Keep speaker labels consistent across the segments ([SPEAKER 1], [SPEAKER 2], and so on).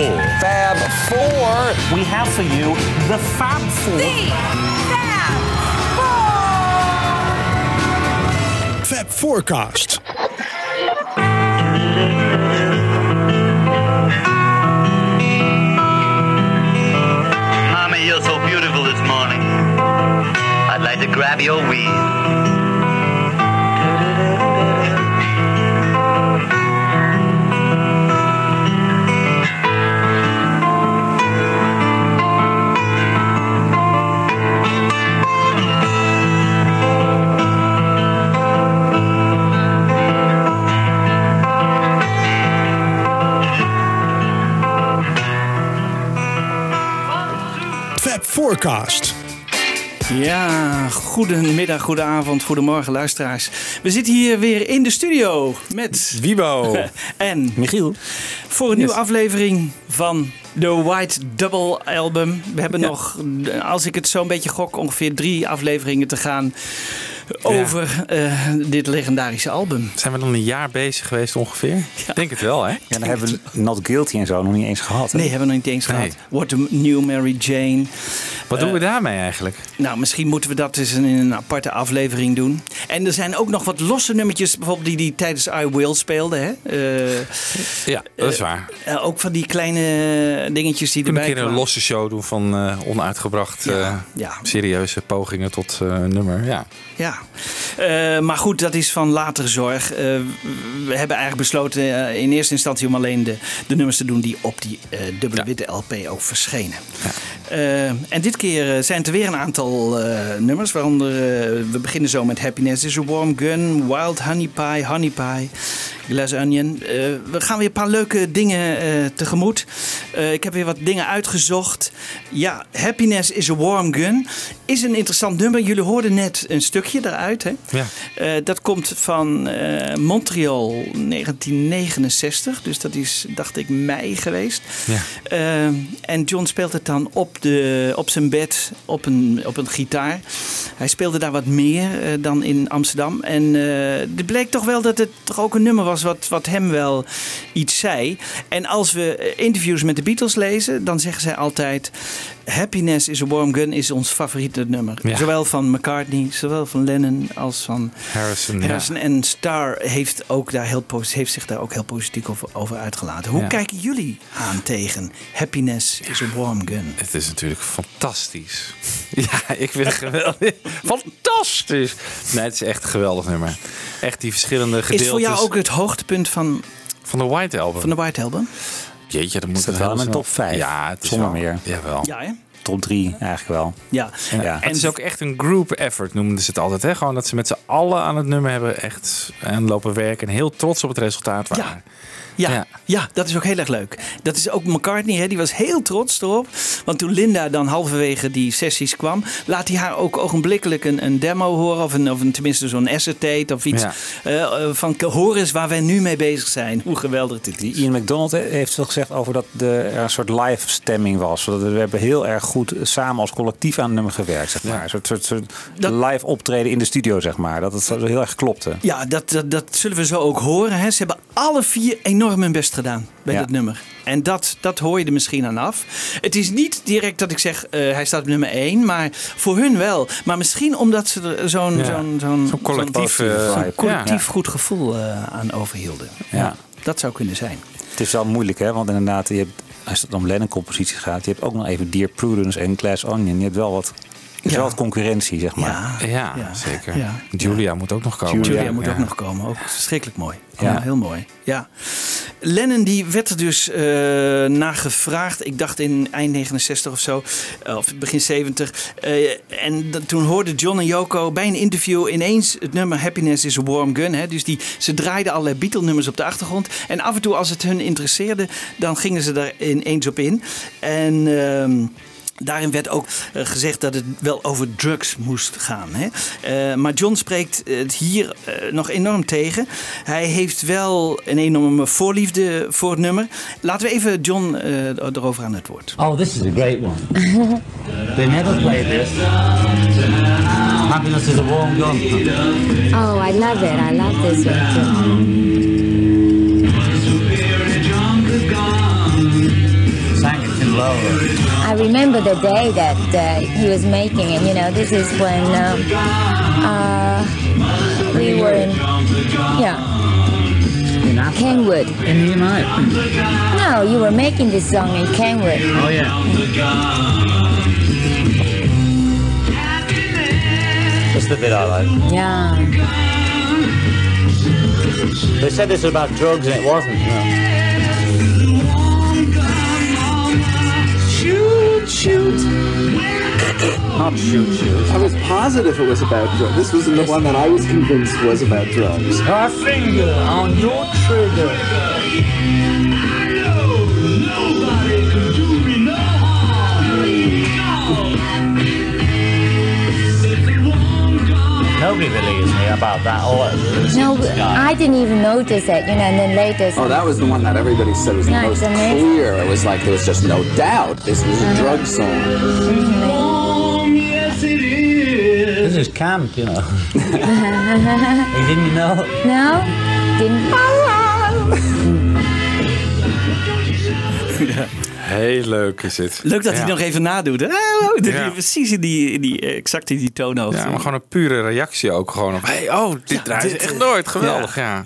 [SPEAKER 1] Four.
[SPEAKER 2] Fab Four.
[SPEAKER 1] We have for you the Fab Four.
[SPEAKER 3] Fab Forecast.
[SPEAKER 4] Mama, you're so beautiful this morning. I'd like to grab your weave.
[SPEAKER 3] Forecast.
[SPEAKER 5] Ja, goedemiddag, goedenavond, goedemorgen luisteraars. We zitten hier weer in de studio met
[SPEAKER 2] Wibo.
[SPEAKER 5] en
[SPEAKER 2] Michiel.
[SPEAKER 5] voor een nieuwe aflevering van de White Double Album. We hebben
[SPEAKER 2] Ja.
[SPEAKER 5] nog, als ik het zo een beetje gok, ongeveer drie afleveringen te gaan over eh, dit legendarische album.
[SPEAKER 6] Zijn we dan een jaar bezig geweest ongeveer? Ik denk het wel, hè?
[SPEAKER 2] Ja, dan hebben we Not Guilty en zo nog niet eens gehad. hè?
[SPEAKER 5] Nee, hebben we nog niet eens
[SPEAKER 6] Nee.
[SPEAKER 5] gehad. What a New Mary Jane.
[SPEAKER 6] Wat doen we daarmee eigenlijk?
[SPEAKER 5] Nou, misschien moeten we dat eens in een aparte aflevering doen. En er zijn ook nog wat losse nummertjes, bijvoorbeeld die die tijdens I Will speelde. Hè? Eh,
[SPEAKER 6] Ja, dat is waar.
[SPEAKER 5] eh, ook van die kleine dingetjes die
[SPEAKER 6] We kunnen
[SPEAKER 5] erbij
[SPEAKER 6] een keer een
[SPEAKER 5] kwamen.
[SPEAKER 6] losse show doen van eh, onuitgebracht eh,
[SPEAKER 5] Ja, ja.
[SPEAKER 6] serieuze pogingen tot eh, nummer. Ja.
[SPEAKER 5] Ja, Eh, maar goed, dat is van latere zorg. Eh, we hebben eigenlijk besloten eh, in eerste instantie om alleen de, de nummers te doen die op die dubbele
[SPEAKER 6] Ja.
[SPEAKER 5] witte LP ook verschenen. Eh, en dit keer eh, zijn er weer een aantal eh, nummers, waaronder we beginnen zo met Happiness is a Warm Gun, Wild Honey Pie, Honey Pie, Glass Onion. We gaan weer een paar leuke dingen tegemoet. Ik heb weer wat dingen uitgezocht. Ja, Happiness is a Warm Gun is een interessant nummer. Jullie hoorden net een stukje daaruit. Hè?
[SPEAKER 6] Ja.
[SPEAKER 5] Dat komt van Montreal 1969. Dus dat is, dacht ik, mei geweest.
[SPEAKER 6] Ja.
[SPEAKER 5] En John speelt het dan op, de, op zijn bed op een, op een gitaar. Hij speelde daar wat meer eh, dan in Amsterdam. En eh het bleek toch wel dat het toch ook een nummer was wat, wat hem wel iets zei. En als we eh, interviews met de Beatles lezen, dan zeggen zij altijd... Happiness is a Warm Gun is ons favoriete nummer.
[SPEAKER 6] Ja.
[SPEAKER 5] Zowel van McCartney, zowel van Lennon als van
[SPEAKER 6] Harrison.
[SPEAKER 5] Harrison. En Starr heeft, ook daar heel, heeft zich daar ook heel positief over, over uitgelaten. Hoe
[SPEAKER 6] Ja.
[SPEAKER 5] kijken jullie aan tegen Happiness is a Warm Gun?
[SPEAKER 6] Het is natuurlijk fantastisch. Ja, ik vind het geweldig. Fantastisch! Nee, het is echt een geweldig nummer. Echt die verschillende gedeeltes
[SPEAKER 5] Is voor jou ook het hoogtepunt van,
[SPEAKER 6] van de White Album.
[SPEAKER 5] van de White Album?
[SPEAKER 6] Jeetje, dat moet heel
[SPEAKER 2] wel in mijn top vijf?
[SPEAKER 6] Ja, het is
[SPEAKER 2] Zonder
[SPEAKER 6] wel-
[SPEAKER 2] meer.
[SPEAKER 6] Jawel.
[SPEAKER 5] Ja, hè?
[SPEAKER 2] Top 3 eigenlijk wel.
[SPEAKER 5] Ja.
[SPEAKER 2] Ja.
[SPEAKER 6] En het is ook echt een group effort, noemden ze het altijd. Hè? Gewoon dat ze met z'n allen aan het nummer hebben echt en lopen werken. En heel trots op het resultaat waren.
[SPEAKER 5] Ja. Ja,
[SPEAKER 6] Ja.
[SPEAKER 5] ja. dat is ook heel erg leuk. Dat is ook McCartney, hè, die was heel trots erop. Want toen Linda dan halverwege die sessies kwam, laat hij haar ook ogenblikkelijk een, een demo horen. Of, een, of een, tenminste zo'n acetate of iets.
[SPEAKER 6] Ja.
[SPEAKER 5] eh, eh, van hoor eens waar wij nu mee bezig zijn. Hoe geweldig dit is.
[SPEAKER 2] Ian McDonald heeft wel gezegd over dat de, er een soort live stemming was. We hebben heel erg goed samen als collectief aan het nummer gewerkt. Zeg maar. Een soort, soort, soort
[SPEAKER 5] Dat-
[SPEAKER 2] live optreden in de studio, zeg maar. Dat het zo heel erg klopte.
[SPEAKER 5] Ja, dat, dat, dat zullen we zo ook horen. Hè. Ze hebben alle vier enorm hun best gedaan bij
[SPEAKER 2] Ja.
[SPEAKER 5] dit nummer. En dat, dat hoor je er misschien aan af. Het is niet direct dat ik zeg, eh, hij staat op nummer 1. Maar voor hun wel. Maar misschien omdat ze er zo'n
[SPEAKER 6] Ja.
[SPEAKER 5] zo'n zo'n
[SPEAKER 6] collectief,
[SPEAKER 5] zo'n- zo'n collectief
[SPEAKER 6] ja.
[SPEAKER 5] goed gevoel eh, aan overhielden.
[SPEAKER 2] Ja.
[SPEAKER 5] Dat zou kunnen zijn.
[SPEAKER 2] Het is wel moeilijk, hè? Want inderdaad, je hebt, als het om Lennon-composities gaat, je hebt ook nog even Dear Prudence en Glass Onion. Je hebt wel wat, er is
[SPEAKER 5] Ja.
[SPEAKER 2] wel wat concurrentie, zeg maar.
[SPEAKER 5] Ja,
[SPEAKER 6] Ja,
[SPEAKER 5] Ja.
[SPEAKER 6] zeker.
[SPEAKER 5] Ja.
[SPEAKER 6] Julia moet ook nog komen.
[SPEAKER 5] Julia
[SPEAKER 2] Ja,
[SPEAKER 5] moet
[SPEAKER 6] ja.
[SPEAKER 5] ook nog komen. Ook verschrikkelijk mooi.
[SPEAKER 2] Ja.
[SPEAKER 5] Ja, heel mooi. Ja. Lennon die werd er dus eh naar gevraagd. Ik dacht in eind 69 of zo. eh, Of begin 70. Eh, en dat- toen hoorden John en Yoko bij een interview ineens het nummer Happiness is a Warm Gun. Hè. Dus die, ze draaiden allerlei Beatle nummers op de achtergrond. En af en toe als het hun interesseerde, dan gingen ze daar ineens op in. En... ehm, Daarin werd ook eh, gezegd dat het wel over drugs moest gaan. Hè? Eh, maar John spreekt het hier eh, nog enorm tegen. Hij heeft wel een enorme voorliefde voor het nummer. Laten we even John erover aan het woord.
[SPEAKER 7] Oh, this is a great one. they never played this. Happiness is a warm gun.
[SPEAKER 8] Oh, I love it. I love this one too.
[SPEAKER 7] slowly.
[SPEAKER 8] I remember the day that uh, he was making it. You know, this is when um, uh, we were in, yeah,
[SPEAKER 7] In Africa.
[SPEAKER 8] Kenwood.
[SPEAKER 7] In the United.
[SPEAKER 8] No, you were making this song in Kenwood.
[SPEAKER 7] Oh yeah.
[SPEAKER 9] That's the bit I like.
[SPEAKER 8] Yeah.
[SPEAKER 9] They said this was about drugs and it wasn't.
[SPEAKER 10] Shoot,
[SPEAKER 9] Not shoot, shoot.
[SPEAKER 10] I was positive it was about drugs. This was the one that I was convinced was about drugs.
[SPEAKER 7] Our finger on your trigger.
[SPEAKER 9] Nobody believes me about that. All
[SPEAKER 8] No, I didn't even notice it, you know, and then later.
[SPEAKER 10] Oh, that was the one that everybody said was the
[SPEAKER 8] Yeah,
[SPEAKER 10] most
[SPEAKER 8] it's amazing.
[SPEAKER 10] clear. It was like there was just no doubt this was a drug song.
[SPEAKER 9] This is camp, you know. hey, didn't you know?
[SPEAKER 8] No? Didn't.
[SPEAKER 6] Heel leuk is het.
[SPEAKER 5] Leuk dat
[SPEAKER 6] ja.
[SPEAKER 5] hij nog even nadoet. hè? Oh,
[SPEAKER 6] Ja.
[SPEAKER 5] hij precies in die, in die, eh, exact in die toonhoofd.
[SPEAKER 6] Ja, maar gewoon een pure reactie ook. Gewoon op, hey, oh, dit
[SPEAKER 5] Ja,
[SPEAKER 6] draait
[SPEAKER 5] dit,
[SPEAKER 6] echt
[SPEAKER 5] eh,
[SPEAKER 6] nooit. Geweldig, ja.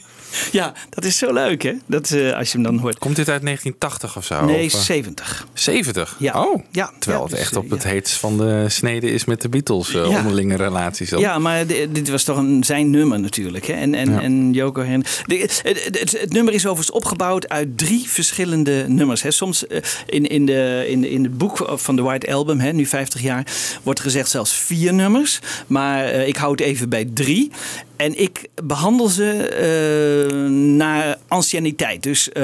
[SPEAKER 5] Ja, dat is zo leuk, hè? Dat, eh, als je hem dan hoort.
[SPEAKER 6] Komt dit uit 1980 of zo?
[SPEAKER 5] Nee,
[SPEAKER 6] Of, eh,
[SPEAKER 5] 70.
[SPEAKER 6] 70?
[SPEAKER 5] Ja.
[SPEAKER 6] Oh,
[SPEAKER 5] Ja,
[SPEAKER 6] terwijl
[SPEAKER 5] ja,
[SPEAKER 6] het
[SPEAKER 5] dus,
[SPEAKER 6] echt
[SPEAKER 5] eh,
[SPEAKER 6] op het
[SPEAKER 5] ja.
[SPEAKER 6] heetst van de snede is met de Beatles. eh. Onderlinge relaties.
[SPEAKER 5] Ja, maar di- dit was toch een, zijn nummer natuurlijk. Hè? En, en, en Yoko Hen. Het, het, het nummer is overigens opgebouwd uit drie verschillende nummers. Hè? Soms eh, in, in, de, in, in het boek van de White Album, hè, nu 50 jaar, wordt gezegd zelfs vier nummers. Maar eh, ik hou het even bij drie. En ik behandel ze eh, naar anciëniteit. Dus eh,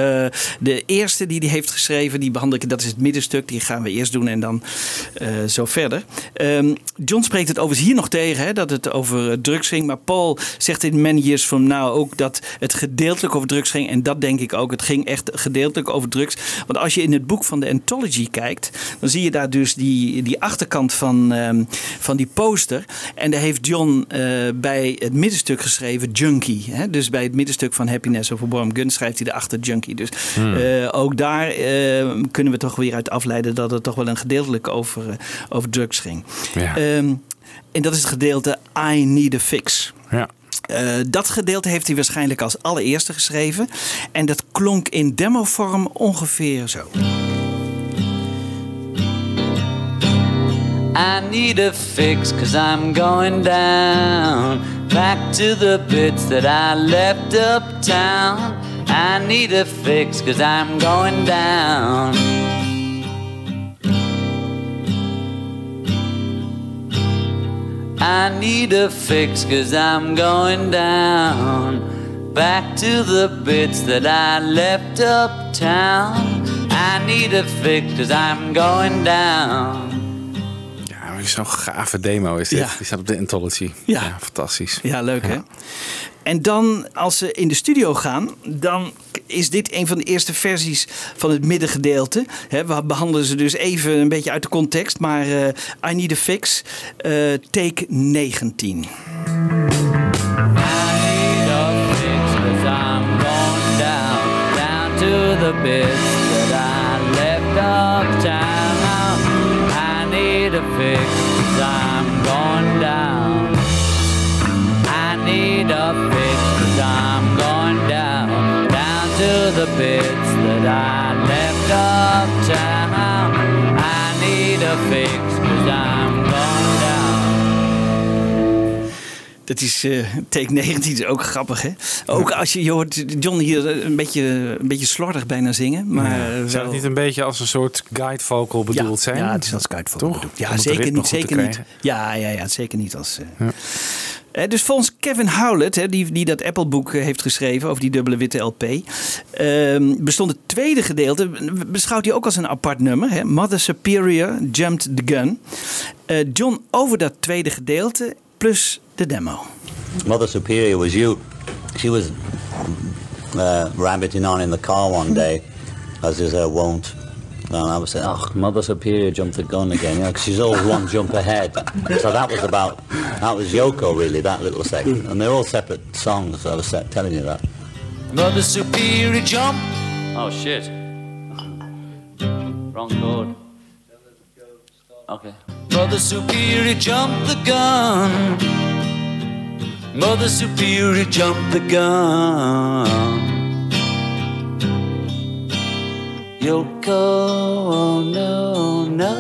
[SPEAKER 5] de eerste die hij heeft geschreven, die behandel ik, dat is het middenstuk. Die gaan we eerst doen en dan eh, zo verder. Ehm, John spreekt het overigens hier nog tegen, hè, dat het over drugs ging. Maar Paul zegt in Many Years From Now ook dat het gedeeltelijk over drugs ging. En dat denk ik ook. Het ging echt gedeeltelijk over drugs. Want als je in het boek van de Anthology kijkt, dan zie je daar dus die, die achterkant van, ehm, van die poster. En daar heeft John bij het middenstuk geschreven Junkie. Hè? Dus bij het middenstuk van Happiness over Warm Gun schrijft hij erachter Junkie. Dus eh, ook daar eh, kunnen we toch weer uit afleiden dat het toch wel een gedeeltelijk over, eh, over drugs ging.
[SPEAKER 6] Ja.
[SPEAKER 5] Ehm, en dat is het gedeelte I Need a Fix.
[SPEAKER 6] Ja.
[SPEAKER 5] Dat gedeelte heeft hij waarschijnlijk als allereerste geschreven. En dat klonk in demovorm ongeveer zo.
[SPEAKER 11] I need a fix cause I'm going down back to the bits that I left uptown. I need a fix cause I'm going down. I need a fix cause I'm going down back to the bits that I left uptown. I need a fix cause I'm going down.
[SPEAKER 6] Zo'n gave demo is dit.
[SPEAKER 5] Ja.
[SPEAKER 6] Die staat op de Anthology.
[SPEAKER 5] Ja.
[SPEAKER 6] fantastisch.
[SPEAKER 5] Ja, leuk hè? En dan, als ze in de studio gaan, dan is dit een van de eerste versies van het middengedeelte. Hè, we behandelen ze dus even een beetje uit de context. Maar eh, I Need a Fix, eh, take 19.
[SPEAKER 11] Cause I'm going down, down to the bits that I left uptown. I need a fix, fix, cause I'm going down, down to the bits that I left uptown. I need a fix, cause I'm going down.
[SPEAKER 5] Dat is eh, take 19, is ook grappig hè? Ook als je, je hoort John hier een beetje, een beetje slordig bijna zingen. Maar
[SPEAKER 6] Ja.
[SPEAKER 5] eh,
[SPEAKER 6] Zou
[SPEAKER 5] wel-
[SPEAKER 6] het niet een beetje als een soort guide vocal bedoeld
[SPEAKER 5] ja,
[SPEAKER 6] zijn?
[SPEAKER 5] Ja, het is als guide vocal
[SPEAKER 6] Toch?
[SPEAKER 5] bedoeld. Ja,
[SPEAKER 6] Om
[SPEAKER 5] zeker niet. Zeker niet. Ja, ja, ja, zeker niet als. eh. Eh, dus volgens Kevin Howlett, die, die dat Apple-boek eh, heeft geschreven over die dubbele witte LP, ehm, bestond het tweede gedeelte, beschouwt hij ook als een apart nummer. Mother Superior Jumped the Gun. Eh, John over dat tweede gedeelte plus de demo.
[SPEAKER 9] Mother Superior was you. She was uh, rabbiting on in the car one day, as is her wont. And I was saying, oh, Mother Superior jumped the gun again, you know, 'cause she's always one jump ahead. So that was about, that was Yoko really, that little section. And they're all separate songs, I was sa- telling you that.
[SPEAKER 11] Mother superior jump. Oh shit. Wrong chord. Okay. Mother Superior jumped the gun. Mother Superior jumped the gun. Yoko, oh no, no.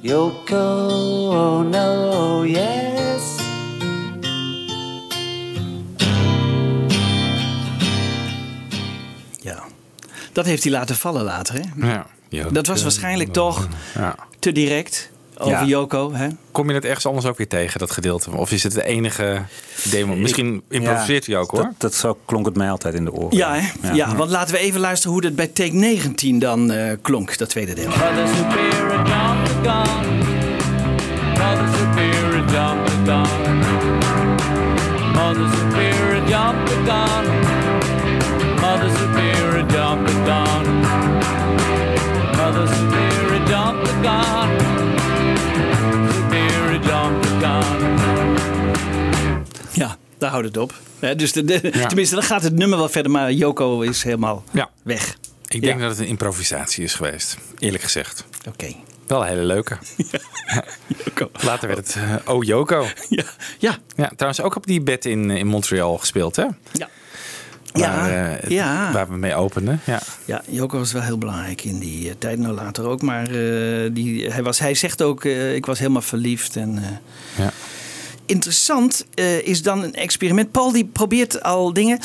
[SPEAKER 11] Yoko, oh no, yes.
[SPEAKER 5] Ja. Dat heeft hij laten vallen later, hè?
[SPEAKER 6] Ja. Yoko,
[SPEAKER 5] Dat was waarschijnlijk toch
[SPEAKER 6] Ja.
[SPEAKER 5] te direct over
[SPEAKER 6] Ja.
[SPEAKER 5] Yoko, hè?
[SPEAKER 6] Kom je het ergens anders ook weer tegen, dat gedeelte? Of is het de enige demo? Misschien improviseert hij ook hoor.
[SPEAKER 2] Dat, dat zo klonk het mij altijd in de oren.
[SPEAKER 5] Ja, hè? Ja. want laten we even luisteren hoe dat bij take 19 dan eh, klonk, dat tweede deel.
[SPEAKER 11] Mother Superior jumped the gun.
[SPEAKER 5] Houdt het op. Dus de, de- tenminste, dan gaat het nummer wel verder, maar Yoko is helemaal
[SPEAKER 6] Ja.
[SPEAKER 5] weg.
[SPEAKER 6] Ik denk dat het een improvisatie is geweest, eerlijk gezegd.
[SPEAKER 5] Oké.
[SPEAKER 6] Wel een hele leuke. Later werd het eh, Oh Yoko.
[SPEAKER 5] Ja. ja.
[SPEAKER 6] Ja, trouwens ook op die bed in, in Montreal gespeeld, hè?
[SPEAKER 5] Ja.
[SPEAKER 6] Waar,
[SPEAKER 5] Ja,
[SPEAKER 6] eh,
[SPEAKER 5] ja.
[SPEAKER 6] waar we mee openden. Ja.
[SPEAKER 5] Ja, Joko was wel heel belangrijk in die eh, tijd, nou later ook. Maar eh, die, hij, was, hij zegt ook, eh, ik was helemaal verliefd. En, eh,
[SPEAKER 6] Ja.
[SPEAKER 5] Interessant eh, is dan een experiment. Paul die probeert al dingen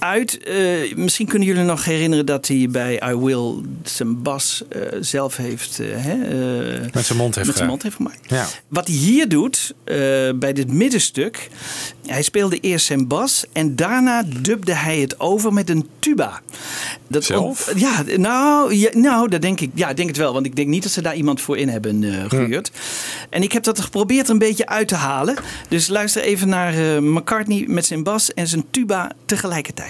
[SPEAKER 5] uit. Eh, misschien kunnen jullie nog herinneren dat hij bij I Will zijn bas eh, zelf heeft, eh, hè,
[SPEAKER 6] Met zijn mond heeft
[SPEAKER 5] met zijn mond heeft gemaakt.
[SPEAKER 6] Ja.
[SPEAKER 5] Wat hij hier doet, bij dit middenstuk. Hij speelde eerst zijn bas en daarna dubde hij het over met een tuba. Dat
[SPEAKER 6] Zelf?
[SPEAKER 5] ja, nou, ja, nou, dat denk ik. Ja, ik denk het wel. Want ik denk niet dat ze daar iemand voor in hebben eh gehuurd. En ik heb dat geprobeerd er een beetje uit te halen. Dus luister even naar McCartney met zijn bas en zijn tuba tegelijkertijd.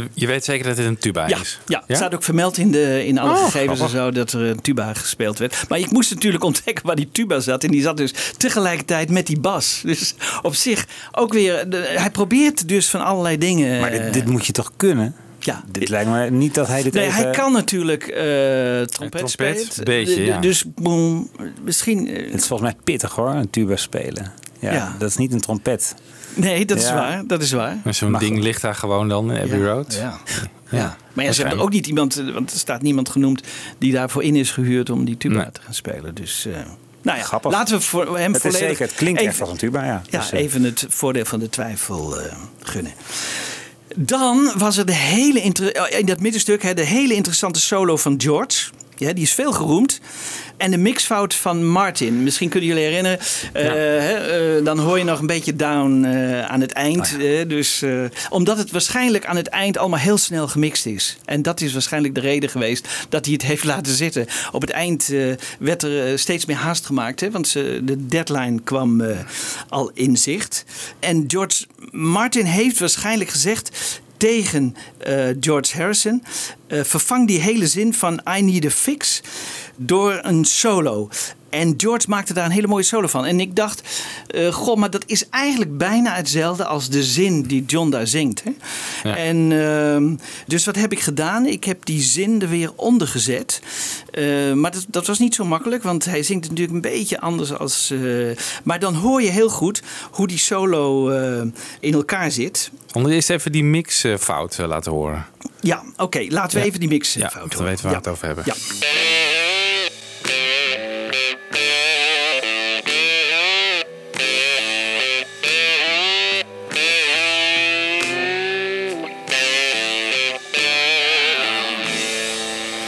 [SPEAKER 6] En je weet zeker dat het een tuba
[SPEAKER 5] Ja,
[SPEAKER 6] is?
[SPEAKER 5] ja, het staat ook vermeld in, de, in alle
[SPEAKER 6] Oh,
[SPEAKER 5] gegevens en zo dat er een tuba gespeeld werd. Maar ik moest natuurlijk ontdekken waar die tuba zat. En die zat dus tegelijkertijd met die bas. Dus op zich ook weer. de- hij probeert dus van allerlei dingen.
[SPEAKER 2] Maar dit, dit moet je toch kunnen?
[SPEAKER 5] Ja.
[SPEAKER 2] Dit lijkt me niet dat hij dit
[SPEAKER 5] Nee,
[SPEAKER 2] even...
[SPEAKER 5] hij kan natuurlijk eh trompet,
[SPEAKER 6] trompet,
[SPEAKER 5] spelen.
[SPEAKER 6] een beetje, ja.
[SPEAKER 5] Dus boem, misschien. eh,
[SPEAKER 2] Het is volgens mij pittig hoor, een tuba spelen. Ja,
[SPEAKER 5] Ja.
[SPEAKER 2] Dat is niet een trompet.
[SPEAKER 5] Nee, dat is waar. Dat is waar.
[SPEAKER 6] Maar Zo'n ding
[SPEAKER 2] goed.
[SPEAKER 6] ligt daar gewoon dan in Abbey
[SPEAKER 5] Ja,
[SPEAKER 6] Road?
[SPEAKER 5] Ja.
[SPEAKER 6] Ja.
[SPEAKER 5] Ja. Maar ja, ze hebben ook niet iemand, eh, want er staat niemand genoemd die daarvoor in is gehuurd om die tuba
[SPEAKER 6] Nee.
[SPEAKER 5] te gaan spelen. Dus, eh, nou ja,
[SPEAKER 2] Grappig.
[SPEAKER 5] laten we voor hem
[SPEAKER 2] Het is
[SPEAKER 5] volledig.
[SPEAKER 2] zeker, het klinkt
[SPEAKER 5] even,
[SPEAKER 2] echt als een tuba, ja.
[SPEAKER 5] Ja,
[SPEAKER 2] Dus, eh,
[SPEAKER 5] even het voordeel van de twijfel eh, gunnen. Dan was er de hele inter- in dat middenstuk hè, de hele interessante solo van George. Ja, die is veel geroemd. En de mixfout van Martin. Misschien kunnen jullie herinneren. eh, eh, dan hoor je nog een beetje down eh, aan het eind. eh, dus, omdat het waarschijnlijk aan het eind allemaal heel snel gemixt is. En dat is waarschijnlijk de reden geweest dat hij het heeft laten zitten. Op het eind werd er steeds meer haast gemaakt. Hè, want ze, de deadline kwam al in zicht. En George Martin heeft waarschijnlijk gezegd tegen eh, George Harrison. eh, vervang die hele zin van I need a fix door een solo. En George maakte daar een hele mooie solo van. En ik dacht, eh goh, maar dat is eigenlijk bijna hetzelfde als de zin die John daar zingt. Hè?
[SPEAKER 6] Ja.
[SPEAKER 5] En ehm, dus wat heb ik gedaan? Ik heb die zin er weer onder gezet. Maar dat, dat was niet zo makkelijk, want hij zingt natuurlijk een beetje anders als. maar dan hoor je heel goed hoe die solo in elkaar zit.
[SPEAKER 6] Anders eerst even die mixfout eh, laten horen.
[SPEAKER 5] Ja, oké, laten we
[SPEAKER 6] Ja.
[SPEAKER 5] even die mix eh,
[SPEAKER 6] Ja, dan weten we waar
[SPEAKER 5] Ja.
[SPEAKER 6] we het over hebben.
[SPEAKER 5] Ja.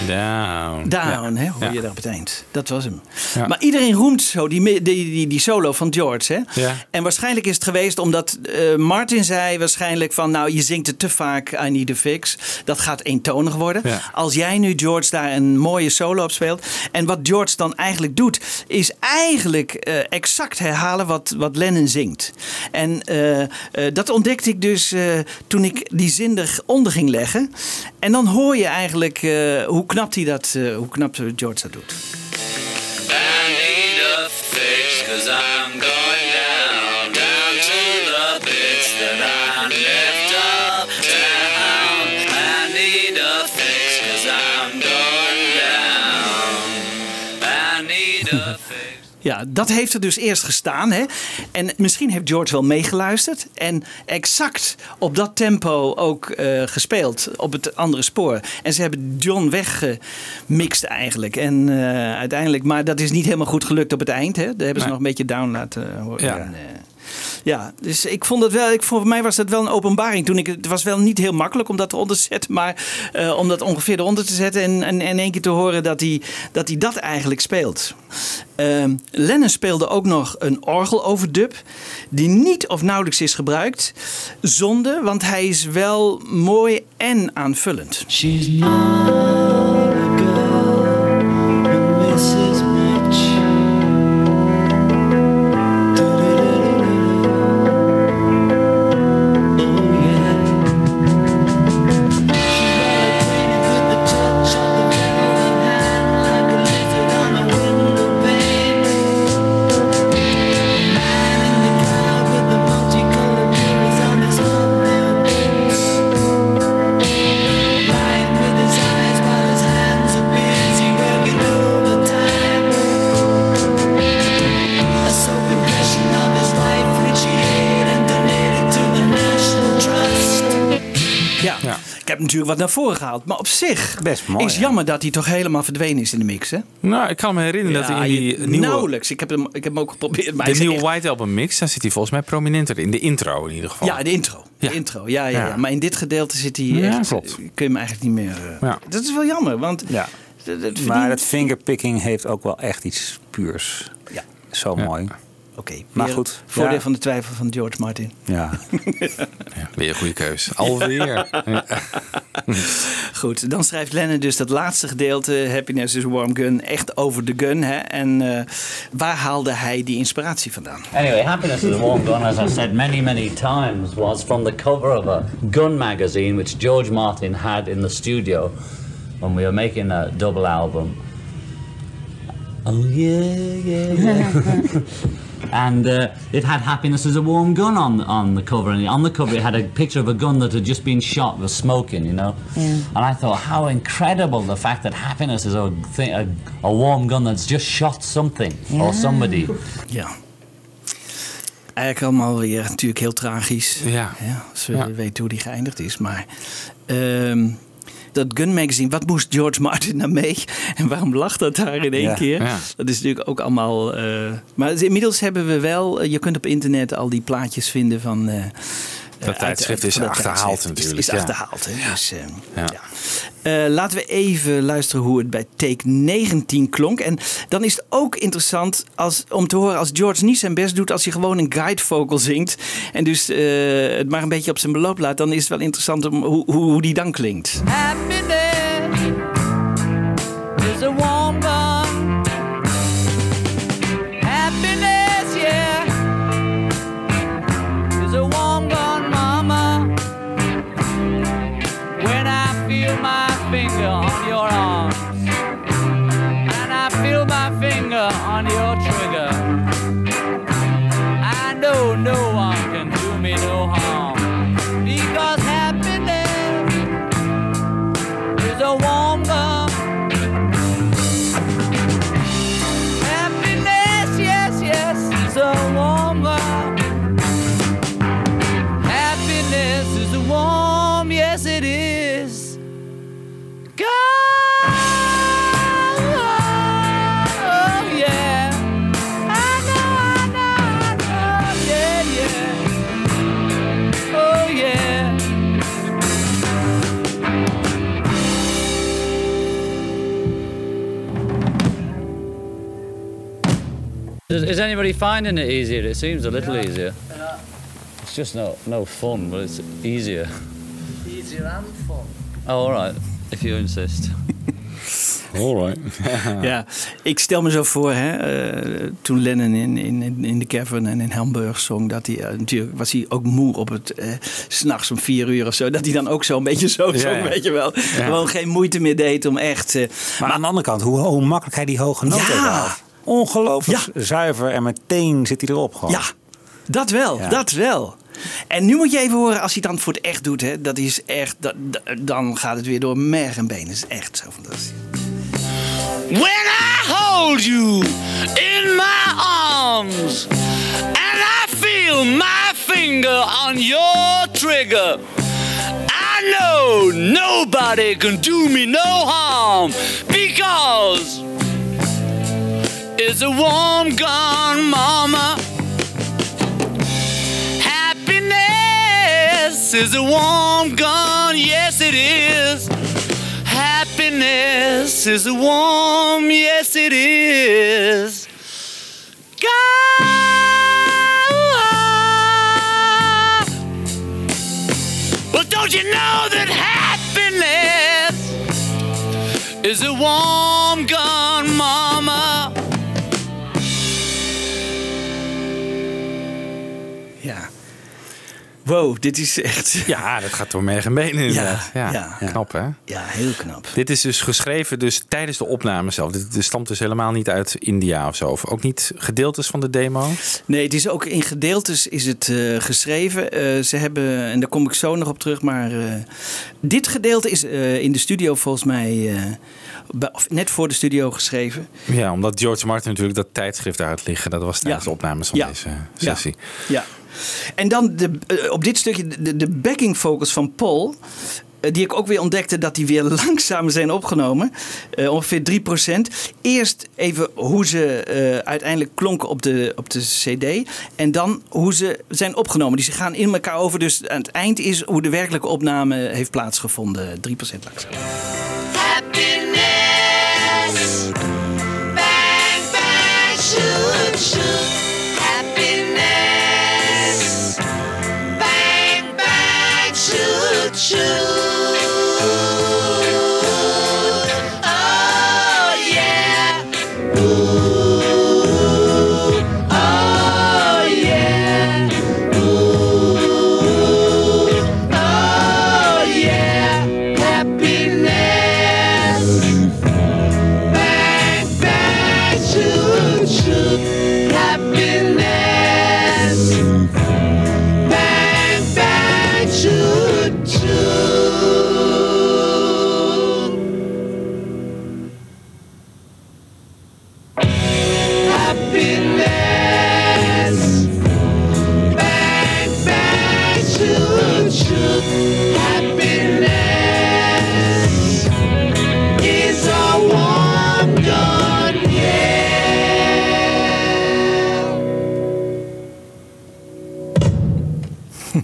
[SPEAKER 6] Down.
[SPEAKER 5] Down, hè,
[SPEAKER 6] Ja.
[SPEAKER 5] je daar op het eind. Dat was hem.
[SPEAKER 6] Ja.
[SPEAKER 5] Maar iedereen roemt zo die, die, die, die solo van George. Hè?
[SPEAKER 6] Ja.
[SPEAKER 5] En waarschijnlijk is het geweest omdat eh, Martin zei waarschijnlijk van... nou, je zingt het te vaak, I Need a Fix. Dat gaat eentonig worden. Als jij nu, George, daar een mooie solo op speelt... en wat George dan eigenlijk doet... is eigenlijk eh, exact herhalen wat, wat Lennon zingt. En eh, dat ontdekte ik dus toen ik die zin eronder ging leggen. En dan hoor je eigenlijk hoe knap hij dat, eh, hoe knap George dat doet. Ja, dat heeft er dus eerst gestaan. Hè? En misschien heeft George wel meegeluisterd. En exact op dat tempo ook eh, gespeeld. Op het andere spoor. En ze hebben John weggemixt eigenlijk. En eh, uiteindelijk, maar dat is niet helemaal goed gelukt op het eind. Hè? Daar hebben ze nog een beetje down laten horen.
[SPEAKER 6] Ja.
[SPEAKER 5] En, eh, ja, dus ik vond het wel, ik, voor mij was dat wel een openbaring. Toen ik, het was wel niet heel makkelijk om dat te zetten, maar eh, om dat ongeveer eronder te zetten en, en, en één keer te horen dat hij dat, dat eigenlijk speelt. Ehm, Lennon speelde ook nog een orgeloverdub, die niet of nauwelijks is gebruikt. Zonde, want hij is wel mooi en aanvullend.
[SPEAKER 11] She's
[SPEAKER 5] wat naar voren gehaald. Maar op zich
[SPEAKER 2] Best mooi,
[SPEAKER 5] is
[SPEAKER 2] ja.
[SPEAKER 5] jammer dat hij toch helemaal verdwenen is in de mix. Hè?
[SPEAKER 6] Nou, ik kan me herinneren dat hij in die
[SPEAKER 5] je-
[SPEAKER 6] nieuwe,
[SPEAKER 5] Nauwelijks. Ik heb hem, ik heb hem ook geprobeerd. Maar
[SPEAKER 6] de nieuwe
[SPEAKER 5] echt-
[SPEAKER 6] White Album mix, daar zit hij volgens mij prominenter in. De intro in ieder geval.
[SPEAKER 5] Ja, de intro. De intro. Ja, ja, ja.
[SPEAKER 6] Ja.
[SPEAKER 5] Maar in dit gedeelte zit hij
[SPEAKER 6] Ja,
[SPEAKER 5] echt...
[SPEAKER 6] klopt.
[SPEAKER 5] Kun je hem eigenlijk niet meer... eh,
[SPEAKER 6] Ja.
[SPEAKER 5] Dat is wel jammer, want...
[SPEAKER 2] Ja.
[SPEAKER 5] dat- dat
[SPEAKER 2] Maar dat fingerpicking heeft ook wel echt iets puurs.
[SPEAKER 5] Ja.
[SPEAKER 2] Zo
[SPEAKER 6] Ja.
[SPEAKER 2] mooi.
[SPEAKER 5] Oké,
[SPEAKER 2] Maar goed,
[SPEAKER 5] Voordeel
[SPEAKER 2] ja.
[SPEAKER 5] van de twijfel van George Martin.
[SPEAKER 2] Ja.
[SPEAKER 6] Ja, weer een goede keus. Alweer. Ja.
[SPEAKER 5] Goed, dan schrijft Lennon dus dat laatste gedeelte, Happiness is a Warm Gun, echt over de gun. Hè? En eh, waar haalde hij die inspiratie vandaan?
[SPEAKER 9] Anyway, Happiness is a Warm Gun, as I've said many, many times, was from the cover of a gun magazine which George Martin had in the studio when we were making a double album. Oh, yeah, yeah, yeah. and uh, it had Happiness as a Warm Gun on, on the cover. And on the cover, it had a picture of a gun that had just been shot, was smoking, you know? And I thought, how incredible the fact that Happiness is a, thing, a, a warm gun that's just shot something or somebody.
[SPEAKER 5] Ja. Eigenlijk allemaal weer natuurlijk heel tragisch.
[SPEAKER 6] Ja.
[SPEAKER 5] als we
[SPEAKER 6] Ja.
[SPEAKER 5] weten hoe die geëindigd is. Maar ehm, dat Gun Magazine, wat moest George Martin nou mee? En waarom lag dat daar in één
[SPEAKER 2] Ja.
[SPEAKER 5] keer?
[SPEAKER 6] Ja.
[SPEAKER 5] Dat is natuurlijk ook allemaal... eh, maar inmiddels hebben we wel... eh, je kunt op internet al die plaatjes vinden van... eh,
[SPEAKER 6] Dat
[SPEAKER 5] uit-
[SPEAKER 6] tijdschrift is achterhaald natuurlijk,
[SPEAKER 5] Is, achterhaald, hè? Dus, eh,
[SPEAKER 6] Ja.
[SPEAKER 5] ja. Eh, laten we even luisteren hoe het bij take 19 klonk. En dan is het ook interessant als, om te horen als George niet zijn best doet... als hij gewoon een guide vocal zingt... en dus eh, het maar een beetje op zijn beloop laat... dan is het wel interessant om, hoe, hoe, hoe die dan klinkt.
[SPEAKER 11] Happiness is a warm anybody finding it easier? It seems a little easier. It's just no no fun, but it's easier.
[SPEAKER 5] Easier and fun.
[SPEAKER 11] Oh, all right. If you insist.
[SPEAKER 6] Alright.
[SPEAKER 5] Ja, ik stel me zo voor, hè, eh, toen Lennon in, in, in de Cavern en in Hamburg zong, dat hij eh, natuurlijk was hij ook moe op het eh, s'nachts om vier uur of zo, dat hij dan ook zo een beetje zo
[SPEAKER 2] Ja,
[SPEAKER 5] zong,
[SPEAKER 2] ja.
[SPEAKER 5] weet je wel. Gewoon geen moeite meer deed om echt. eh,
[SPEAKER 2] Maar aan de andere kant, hoe, hoe makkelijk hij die hoge noten
[SPEAKER 5] Ja.
[SPEAKER 2] Ongelooflijk zuiver en meteen zit hij erop gewoon.
[SPEAKER 5] Ja, dat wel,
[SPEAKER 2] Ja.
[SPEAKER 5] dat wel. En nu moet je even horen, als hij het dan voor het echt doet, hè, dat is echt, dat, dat- dan gaat het weer door merg en been. Dat is echt zo fantastisch.
[SPEAKER 12] When I hold you in my arms and I feel my finger on your trigger, I know nobody can do me no harm because it's a warm gun, mama. Happiness is a warm gun, yes it is. Happiness is a warm, yes it is. God. Well, don't you know that happiness is a warm
[SPEAKER 5] Wow, dit is echt.
[SPEAKER 6] Ja, dat gaat door merg en benen inderdaad. Ja,
[SPEAKER 5] ja.
[SPEAKER 6] knap hè?
[SPEAKER 5] Ja, heel knap.
[SPEAKER 6] Dit is dus geschreven dus tijdens de opname zelf. Dit, dit stamt dus helemaal niet uit India of zo. Of ook niet gedeeltes van de demo.
[SPEAKER 5] Nee, het is ook in gedeeltes is het eh, geschreven. Eh, ze hebben, en daar kom ik zo nog op terug, maar eh, dit gedeelte is in de studio volgens mij net voor de studio geschreven.
[SPEAKER 6] Ja, omdat George Martin natuurlijk dat tijdschrift uit liggen. Dat was tijdens
[SPEAKER 5] Ja.
[SPEAKER 6] de opnames van
[SPEAKER 5] Ja.
[SPEAKER 6] deze
[SPEAKER 5] Ja.
[SPEAKER 6] sessie.
[SPEAKER 5] Ja. En dan de, eh, op dit stukje de, backing vocals van Paul. eh, Die ik ook weer ontdekte dat die weer langzamer zijn opgenomen. Eh, ongeveer 3%. Eerst even hoe ze uiteindelijk klonken op de, op de CD. En dan hoe ze zijn opgenomen. Die ze gaan in elkaar over. Dus aan het eind is hoe de werkelijke opname heeft plaatsgevonden. 3% langzaam.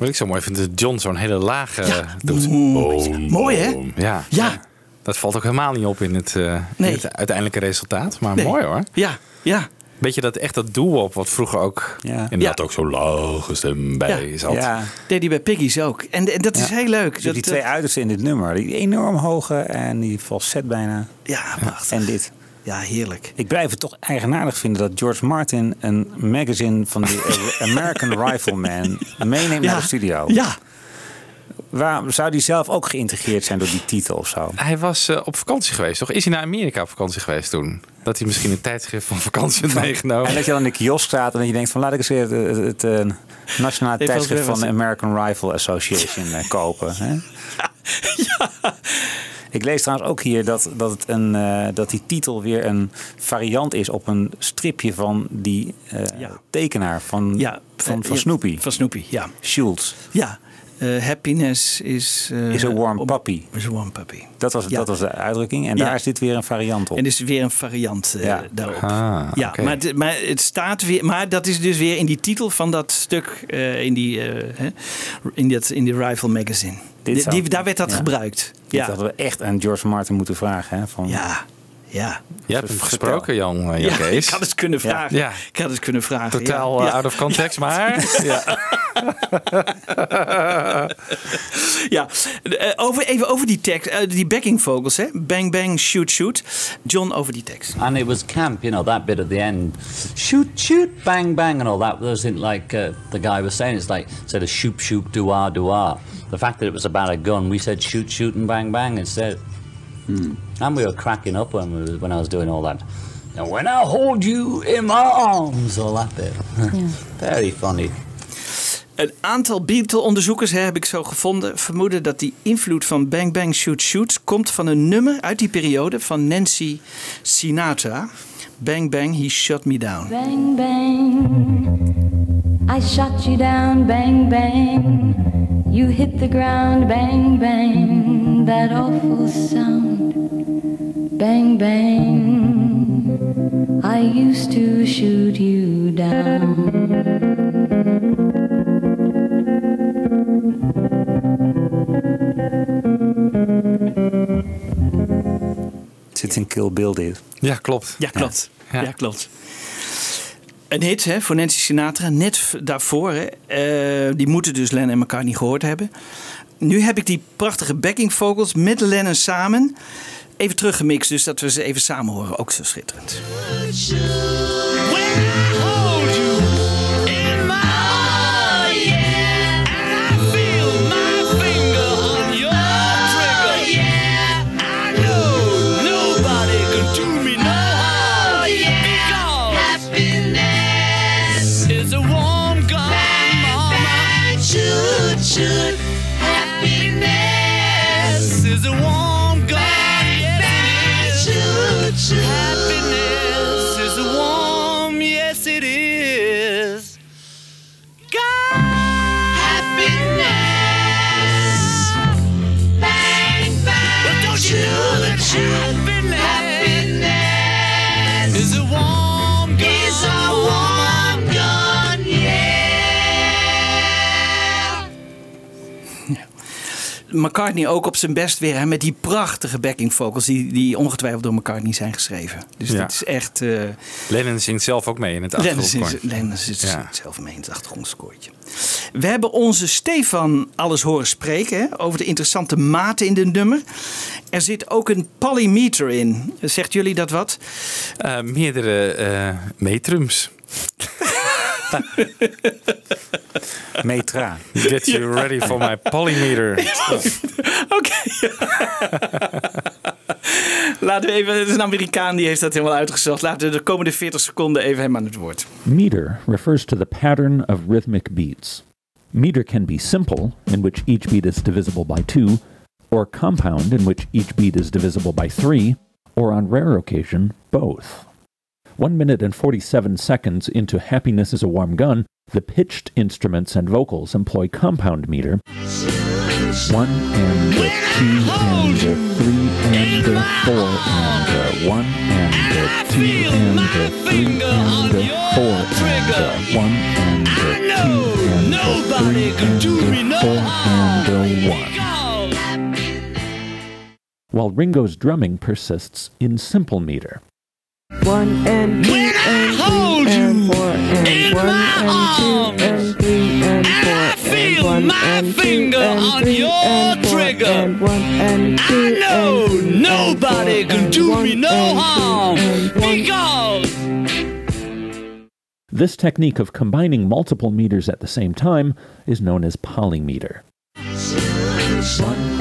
[SPEAKER 6] Wat ik zo mooi vind, is dat John zo'n hele lage doet.
[SPEAKER 5] Mooi, hè?
[SPEAKER 6] Ja.
[SPEAKER 5] Ja.
[SPEAKER 6] Dat valt ook helemaal niet op in het, eh, in het uiteindelijke resultaat. Maar
[SPEAKER 5] Nee.
[SPEAKER 6] mooi hoor.
[SPEAKER 5] Ja, ja.
[SPEAKER 6] Beetje dat echt dat doe-op wat vroeger ook inderdaad
[SPEAKER 5] Ja.
[SPEAKER 6] ook zo lage stem bij
[SPEAKER 5] Ja.
[SPEAKER 6] zat.
[SPEAKER 2] Ja.
[SPEAKER 5] Deed hij bij Piggy's ook. En, en dat is heel leuk.
[SPEAKER 2] Dus
[SPEAKER 5] Dat,
[SPEAKER 2] die twee uitersten in dit nummer. Die enorm hoge en die falset bijna.
[SPEAKER 5] Ja, prachtig.
[SPEAKER 2] En dit.
[SPEAKER 5] Ja, heerlijk.
[SPEAKER 2] Ik blijf het toch eigenaardig vinden dat George Martin een magazine van de American Rifleman meeneemt naar de studio.
[SPEAKER 5] Ja.
[SPEAKER 2] Waar, zou die zelf ook geïntegreerd zijn door die titel of zo?
[SPEAKER 6] Hij was eh, op vakantie geweest, toch? Is hij naar Amerika op vakantie geweest toen? Dat hij misschien een tijdschrift van vakantie had meegenomen.
[SPEAKER 2] En dat je dan in de kiosk staat en dat je denkt van laat ik eens weer het, het, het, eh, nationale tijdschrift van de American Rifle Association eh, kopen. Hè? Ik lees trouwens ook hier dat, dat, het een, eh, dat die titel weer een variant is op een stripje van die eh, tekenaar van,
[SPEAKER 5] Ja,
[SPEAKER 2] van,
[SPEAKER 5] eh,
[SPEAKER 2] van
[SPEAKER 5] ja,
[SPEAKER 2] Snoopy.
[SPEAKER 5] Van Snoopy, ja.
[SPEAKER 2] Schultz.
[SPEAKER 5] Ja. Eh, happiness is...
[SPEAKER 2] Is a warm puppy.
[SPEAKER 5] Is a warm puppy.
[SPEAKER 2] Dat was,
[SPEAKER 5] Ja.
[SPEAKER 2] dat was de uitdrukking. En
[SPEAKER 5] Ja.
[SPEAKER 2] daar is dit weer een variant op.
[SPEAKER 5] En dus weer een variant
[SPEAKER 2] Ja.
[SPEAKER 5] daarop.
[SPEAKER 6] Ah,
[SPEAKER 5] ja, maar, het, maar het staat weer. Maar dat is dus weer in die titel van dat stuk eh, in die eh, hè, in dat in die Rifle magazine.
[SPEAKER 2] Dit
[SPEAKER 5] Die,
[SPEAKER 2] zou-
[SPEAKER 5] daar werd dat gebruikt. Ja.
[SPEAKER 2] hadden we echt aan George Martin moeten vragen. Hè? Van,
[SPEAKER 5] ja, Ja.
[SPEAKER 6] Je hebt hem gesproken, Jan, eh, Jan
[SPEAKER 5] Ja,
[SPEAKER 6] Kees.
[SPEAKER 5] ik had het kunnen vragen.
[SPEAKER 6] Ja.
[SPEAKER 5] Ik had het kunnen vragen.
[SPEAKER 6] Totaal
[SPEAKER 5] ja.
[SPEAKER 6] eh, out of context, maar... Ja.
[SPEAKER 5] Ja, eh, over, even over die tekst, die backing vocals, hè? Bang, bang, shoot, shoot. John, over die tekst.
[SPEAKER 9] And it was camp, you know, that bit at the end. Shoot, shoot, bang, bang, and all that. Wasn't like uh, the guy was saying, it's like, instead of shoot, shoot, do-ah, do-ah. The fact that it was about a gun, we said shoot, shoot, and bang, bang instead. And we were cracking up when, we, when I was doing all that. And when I hold you in my arms, all that bit. Very funny.
[SPEAKER 5] Een aantal Beatle-onderzoekers, hè, heb ik zo gevonden, vermoeden dat die invloed van Bang Bang Shoot Shoot komt van een nummer uit die periode van Nancy Sinatra. Bang Bang, He Shut Me Down.
[SPEAKER 8] Bang, bang. I shot you down, bang, bang. You hit the ground, bang, bang. That awful sound. Bang, bang. I used to shoot you down.
[SPEAKER 2] Het zit in Kill Bill dit.
[SPEAKER 6] Ja, klopt.
[SPEAKER 5] Ja, klopt. Ja,
[SPEAKER 6] Ja.
[SPEAKER 5] klopt. Een hit hè, voor Nancy Sinatra, net daarvoor. Hè, eh, die moeten dus Lennon en McCartney gehoord hebben. Nu heb ik die prachtige backing vocals met Lennon samen even teruggemixt. Dus dat we ze even samen horen. Ook zo schitterend. McCartney ook op zijn best weer hè, met die prachtige backing vocals die, die ongetwijfeld door McCartney zijn geschreven. Dus
[SPEAKER 6] Ja.
[SPEAKER 5] dit is echt... eh
[SPEAKER 6] Lennon zingt zelf ook mee in het
[SPEAKER 5] zit, Lennon zit
[SPEAKER 6] Ja.
[SPEAKER 5] zelf mee in het achtergrondskoortje. We hebben onze Stefan alles horen spreken hè, over de interessante maten in de nummer. Er zit ook een polymeter in. Zegt jullie dat wat?
[SPEAKER 6] Eh, meerdere eh, metrums.
[SPEAKER 2] Metra.
[SPEAKER 6] Get you ready for my polymeter.
[SPEAKER 5] Oké. Laten we even, het is een Amerikaan die heeft dat helemaal uitgezocht. Laten we de komende 40 seconden even hem aan het woord.
[SPEAKER 13] Meter refers to the pattern of rhythmic beats. Meter can be simple, in which each beat is divisible by two, or compound, in which each beat is divisible by three, or on rare occasion, both. One minute and 47 seconds into Happiness is a Warm Gun, the pitched instruments and vocals employ compound meter. One and the two and the three and the four and the one and the two and the three and the four and the one and the two and the three and the four and the one. While Ringo's drumming persists in simple meter.
[SPEAKER 14] One and two and three and four and one and two and three and four and one and two and three and four and one and two
[SPEAKER 12] know
[SPEAKER 14] and three
[SPEAKER 12] nobody
[SPEAKER 14] and four
[SPEAKER 12] can
[SPEAKER 14] and
[SPEAKER 12] do
[SPEAKER 14] one
[SPEAKER 12] me no
[SPEAKER 14] and two and one
[SPEAKER 12] because
[SPEAKER 13] This technique of combining multiple meters at the same time is known as polymeter.
[SPEAKER 12] I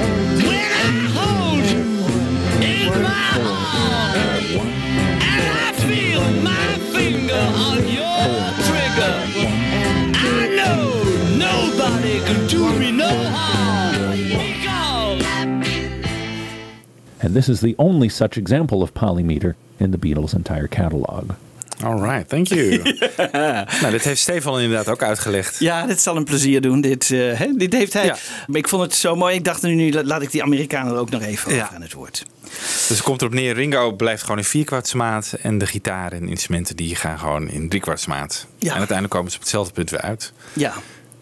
[SPEAKER 13] And this is the only such example of polymeter in the Beatles' entire catalog.
[SPEAKER 6] All right, thank you. nou, dit heeft Stefan inderdaad ook uitgelegd.
[SPEAKER 5] Ja, dit zal een plezier doen. Dit, eh, hè, dit heeft hij.
[SPEAKER 6] Ja.
[SPEAKER 5] Maar ik vond het zo mooi. Ik dacht nu, nu laat ik die Amerikanen er ook nog even
[SPEAKER 6] Ja.
[SPEAKER 5] over aan het woord.
[SPEAKER 6] Dus het komt erop neer, Ringo blijft gewoon in vierkwartsmaat. En de gitaar en instrumenten die gaan gewoon in driekwartsmaat.
[SPEAKER 5] Ja.
[SPEAKER 6] En uiteindelijk komen ze op hetzelfde punt weer uit.
[SPEAKER 5] Ja.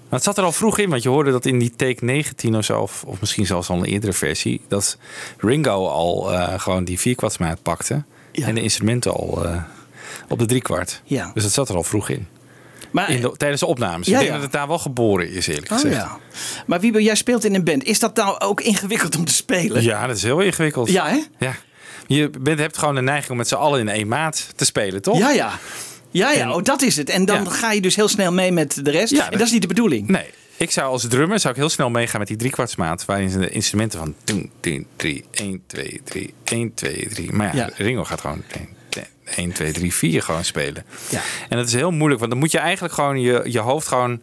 [SPEAKER 6] Maar het zat er al vroeg in, want je hoorde dat in die take 19 of zo, of, of misschien zelfs al een eerdere versie, dat Ringo al eh, gewoon die vierkwartsmaat pakte. En de instrumenten al eh, op de driekwart.
[SPEAKER 5] Ja.
[SPEAKER 6] Dus dat zat er al vroeg in.
[SPEAKER 5] Maar,
[SPEAKER 6] in de- tijdens de opnames.
[SPEAKER 5] Ja,
[SPEAKER 6] ik denk
[SPEAKER 5] ja.
[SPEAKER 6] dat het daar wel geboren is, eerlijk
[SPEAKER 5] Oh,
[SPEAKER 6] gezegd.
[SPEAKER 5] ja. Maar Wiebe, jij speelt in een band. Is dat nou ook ingewikkeld om te spelen?
[SPEAKER 6] Ja, dat is heel ingewikkeld.
[SPEAKER 5] Ja, hè?
[SPEAKER 6] Ja. Je bent, hebt gewoon de neiging om met z'n allen in één maat te spelen, toch?
[SPEAKER 5] Ja, ja. Ja, ja,
[SPEAKER 6] En-
[SPEAKER 5] oh, dat is het. En dan
[SPEAKER 6] Ja.
[SPEAKER 5] ga je dus heel snel mee met de rest.
[SPEAKER 6] Ja,
[SPEAKER 5] en dat is niet de bedoeling.
[SPEAKER 6] Nee. Ik zou als drummer zou ik heel snel meegaan met die driekwartsmaat. Waarin ze de instrumenten van 10, 10, 3, 1, 2, 3, 1, 2, 3. Maar ja,
[SPEAKER 5] Ja.
[SPEAKER 6] Ringo gaat gewoon 1, 1, 2, 3, 4 gewoon spelen.
[SPEAKER 5] Ja.
[SPEAKER 6] En dat is heel moeilijk. Want dan moet je eigenlijk gewoon je, je hoofd gewoon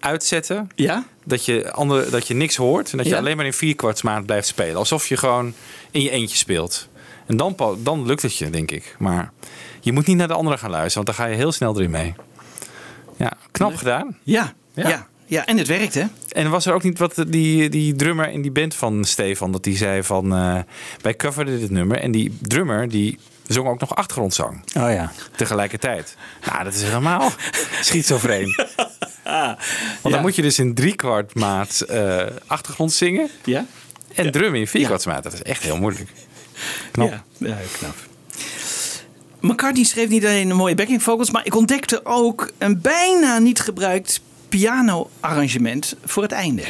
[SPEAKER 6] uitzetten.
[SPEAKER 5] Ja?
[SPEAKER 6] Dat je, andere, dat je niks hoort. En dat je
[SPEAKER 5] Ja.
[SPEAKER 6] alleen maar in vierkwartsmaat blijft spelen. Alsof je gewoon in je eentje speelt. En dan, dan lukt het je, denk ik. Maar je moet niet naar de anderen gaan luisteren. Want dan ga je heel snel erin mee. Ja, knap gedaan.
[SPEAKER 5] Ja,
[SPEAKER 6] Ja.
[SPEAKER 5] ja. ja. en het werkt, hè?
[SPEAKER 6] En was er ook niet wat die, die drummer in die band van Stefan, dat die zei van eh, wij coverden dit nummer en die drummer die zong ook nog achtergrondzang
[SPEAKER 2] Oh ja.
[SPEAKER 6] tegelijkertijd. Nou, dat is helemaal schizofreen. Want
[SPEAKER 5] Ja.
[SPEAKER 6] dan moet je dus in driekwart maat eh, achtergrond zingen
[SPEAKER 5] Ja?
[SPEAKER 6] en drummen in vierkwartsmaat. Dat is echt heel moeilijk. Knap.
[SPEAKER 5] Ja, ja knap. McCartney schreef niet alleen een mooie backing vocals, maar ik ontdekte ook een bijna niet gebruikt piano-arrangement voor het einde.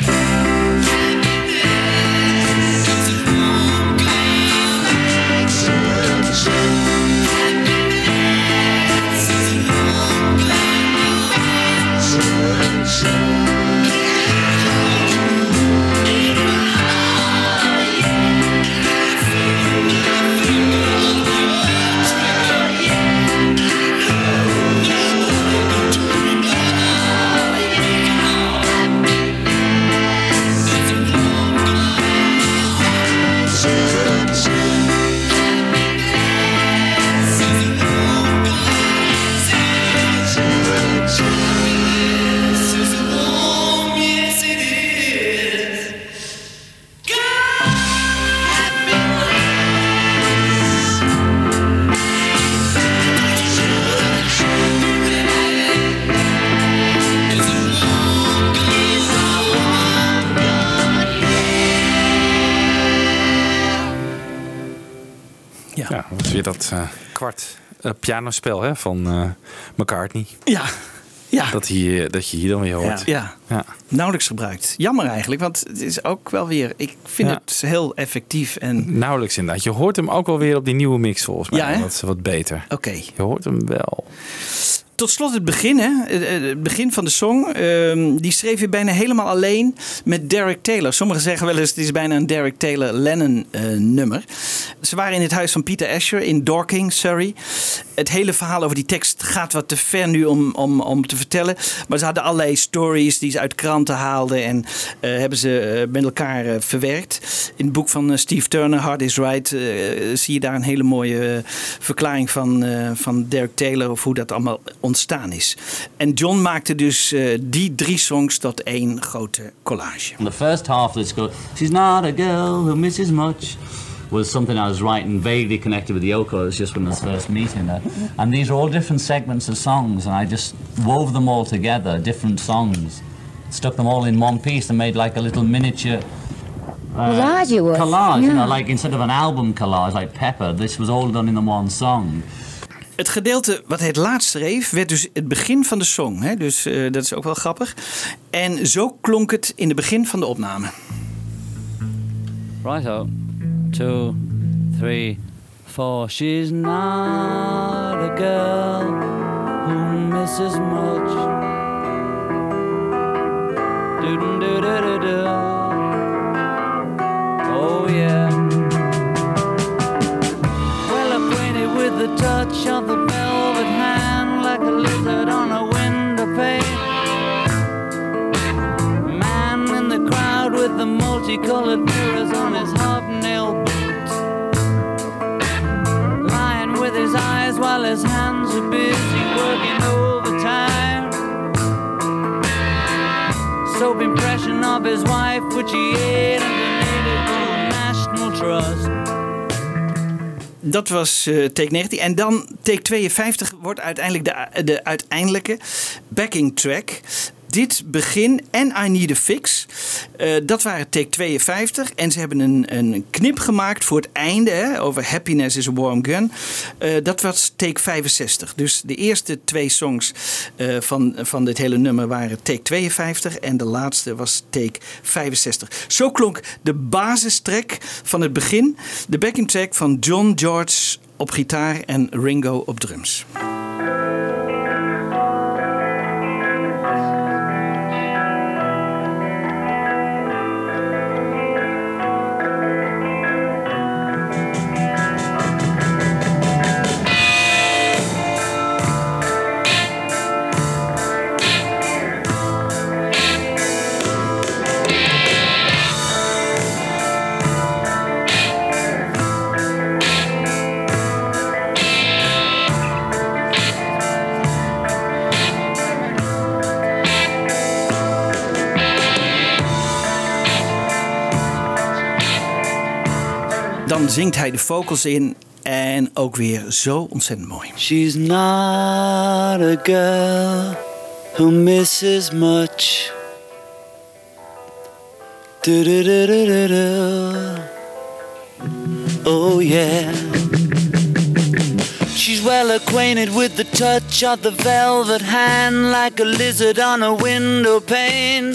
[SPEAKER 6] Weer dat eh, kwart eh, pianospel hè, van eh, McCartney.
[SPEAKER 5] Ja, ja.
[SPEAKER 6] Dat, hier, dat je hier dan weer hoort.
[SPEAKER 5] Ja.
[SPEAKER 6] Ja.
[SPEAKER 5] Nauwelijks gebruikt. Jammer eigenlijk, want het is ook wel weer. Ik vind
[SPEAKER 6] Ja.
[SPEAKER 5] het heel effectief en.
[SPEAKER 6] Nauwelijks inderdaad. Je hoort hem ook wel weer op die nieuwe mix volgens mij.
[SPEAKER 5] Ja?
[SPEAKER 6] Dat is wat beter.
[SPEAKER 5] Oké.
[SPEAKER 6] Je hoort hem wel.
[SPEAKER 5] Tot slot het begin, hè? Het begin van de song. ehm, die schreef je bijna helemaal alleen met Derek Taylor. Sommigen zeggen wel eens het is bijna een Derek Taylor Lennon eh, nummer. Ze waren in het huis van Peter Asher in Dorking, Surrey. Het hele verhaal over die tekst gaat wat te ver nu om, om, om te vertellen. Maar ze hadden allerlei stories die ze uit kranten haalden en eh, hebben ze eh, met elkaar eh, verwerkt. In het boek van Steve Turner, Hard is Right, zie je daar een hele mooie verklaring van, van Derek Taylor of hoe dat allemaal ontstaan is. En John maakte dus die drie songs tot één grote collage.
[SPEAKER 7] The first half she's not a girl who misses much, was something I was writing vaguely connected with Yoko. It was just when I was first meeting her. And these are all different segments of songs, and I just wove them all together, different songs. Stuck them all in one piece and made like a little miniature. uh,
[SPEAKER 8] Collage
[SPEAKER 7] you know,
[SPEAKER 8] yeah.
[SPEAKER 7] like instead of an album collage like Pepper, this was all done in the one song.
[SPEAKER 5] Het gedeelte wat hij het laatst schreef, werd dus het begin van de song. Hè? Dus eh, dat is ook wel grappig. En zo klonk het in het begin van de opname.
[SPEAKER 11] Righto. Two, three, four. She's not a girl who misses much. Do do do do do do. Oh yeah. Well acquainted with the touch of the velvet hand, like a lizard multicolored mirrors on his hobnail boots. Lying with his eyes while his hands are busy working overtime. Soap impression of his wife, which he ate and donated to national trust.
[SPEAKER 5] Dat was eh, take 19. En dan take 52 wordt uiteindelijk de, de uiteindelijke backing track. Dit begin en I Need a Fix, eh, dat waren take 52. En ze hebben een, een knip gemaakt voor het einde over Happiness is a Warm Gun. Eh, dat was take 65. Dus de eerste twee songs eh, van, van dit hele nummer waren take 52 en de laatste was take 65. Zo klonk de basistrack van het begin, de backing track van John George op gitaar en Ringo op drums. Zingt hij de vocals in en ook weer zo ontzettend mooi.
[SPEAKER 11] She's not a girl who misses much. Du-du-du-du-du-du. Oh yeah. She's well acquainted with the touch of the velvet hand like a lizard on a window pane.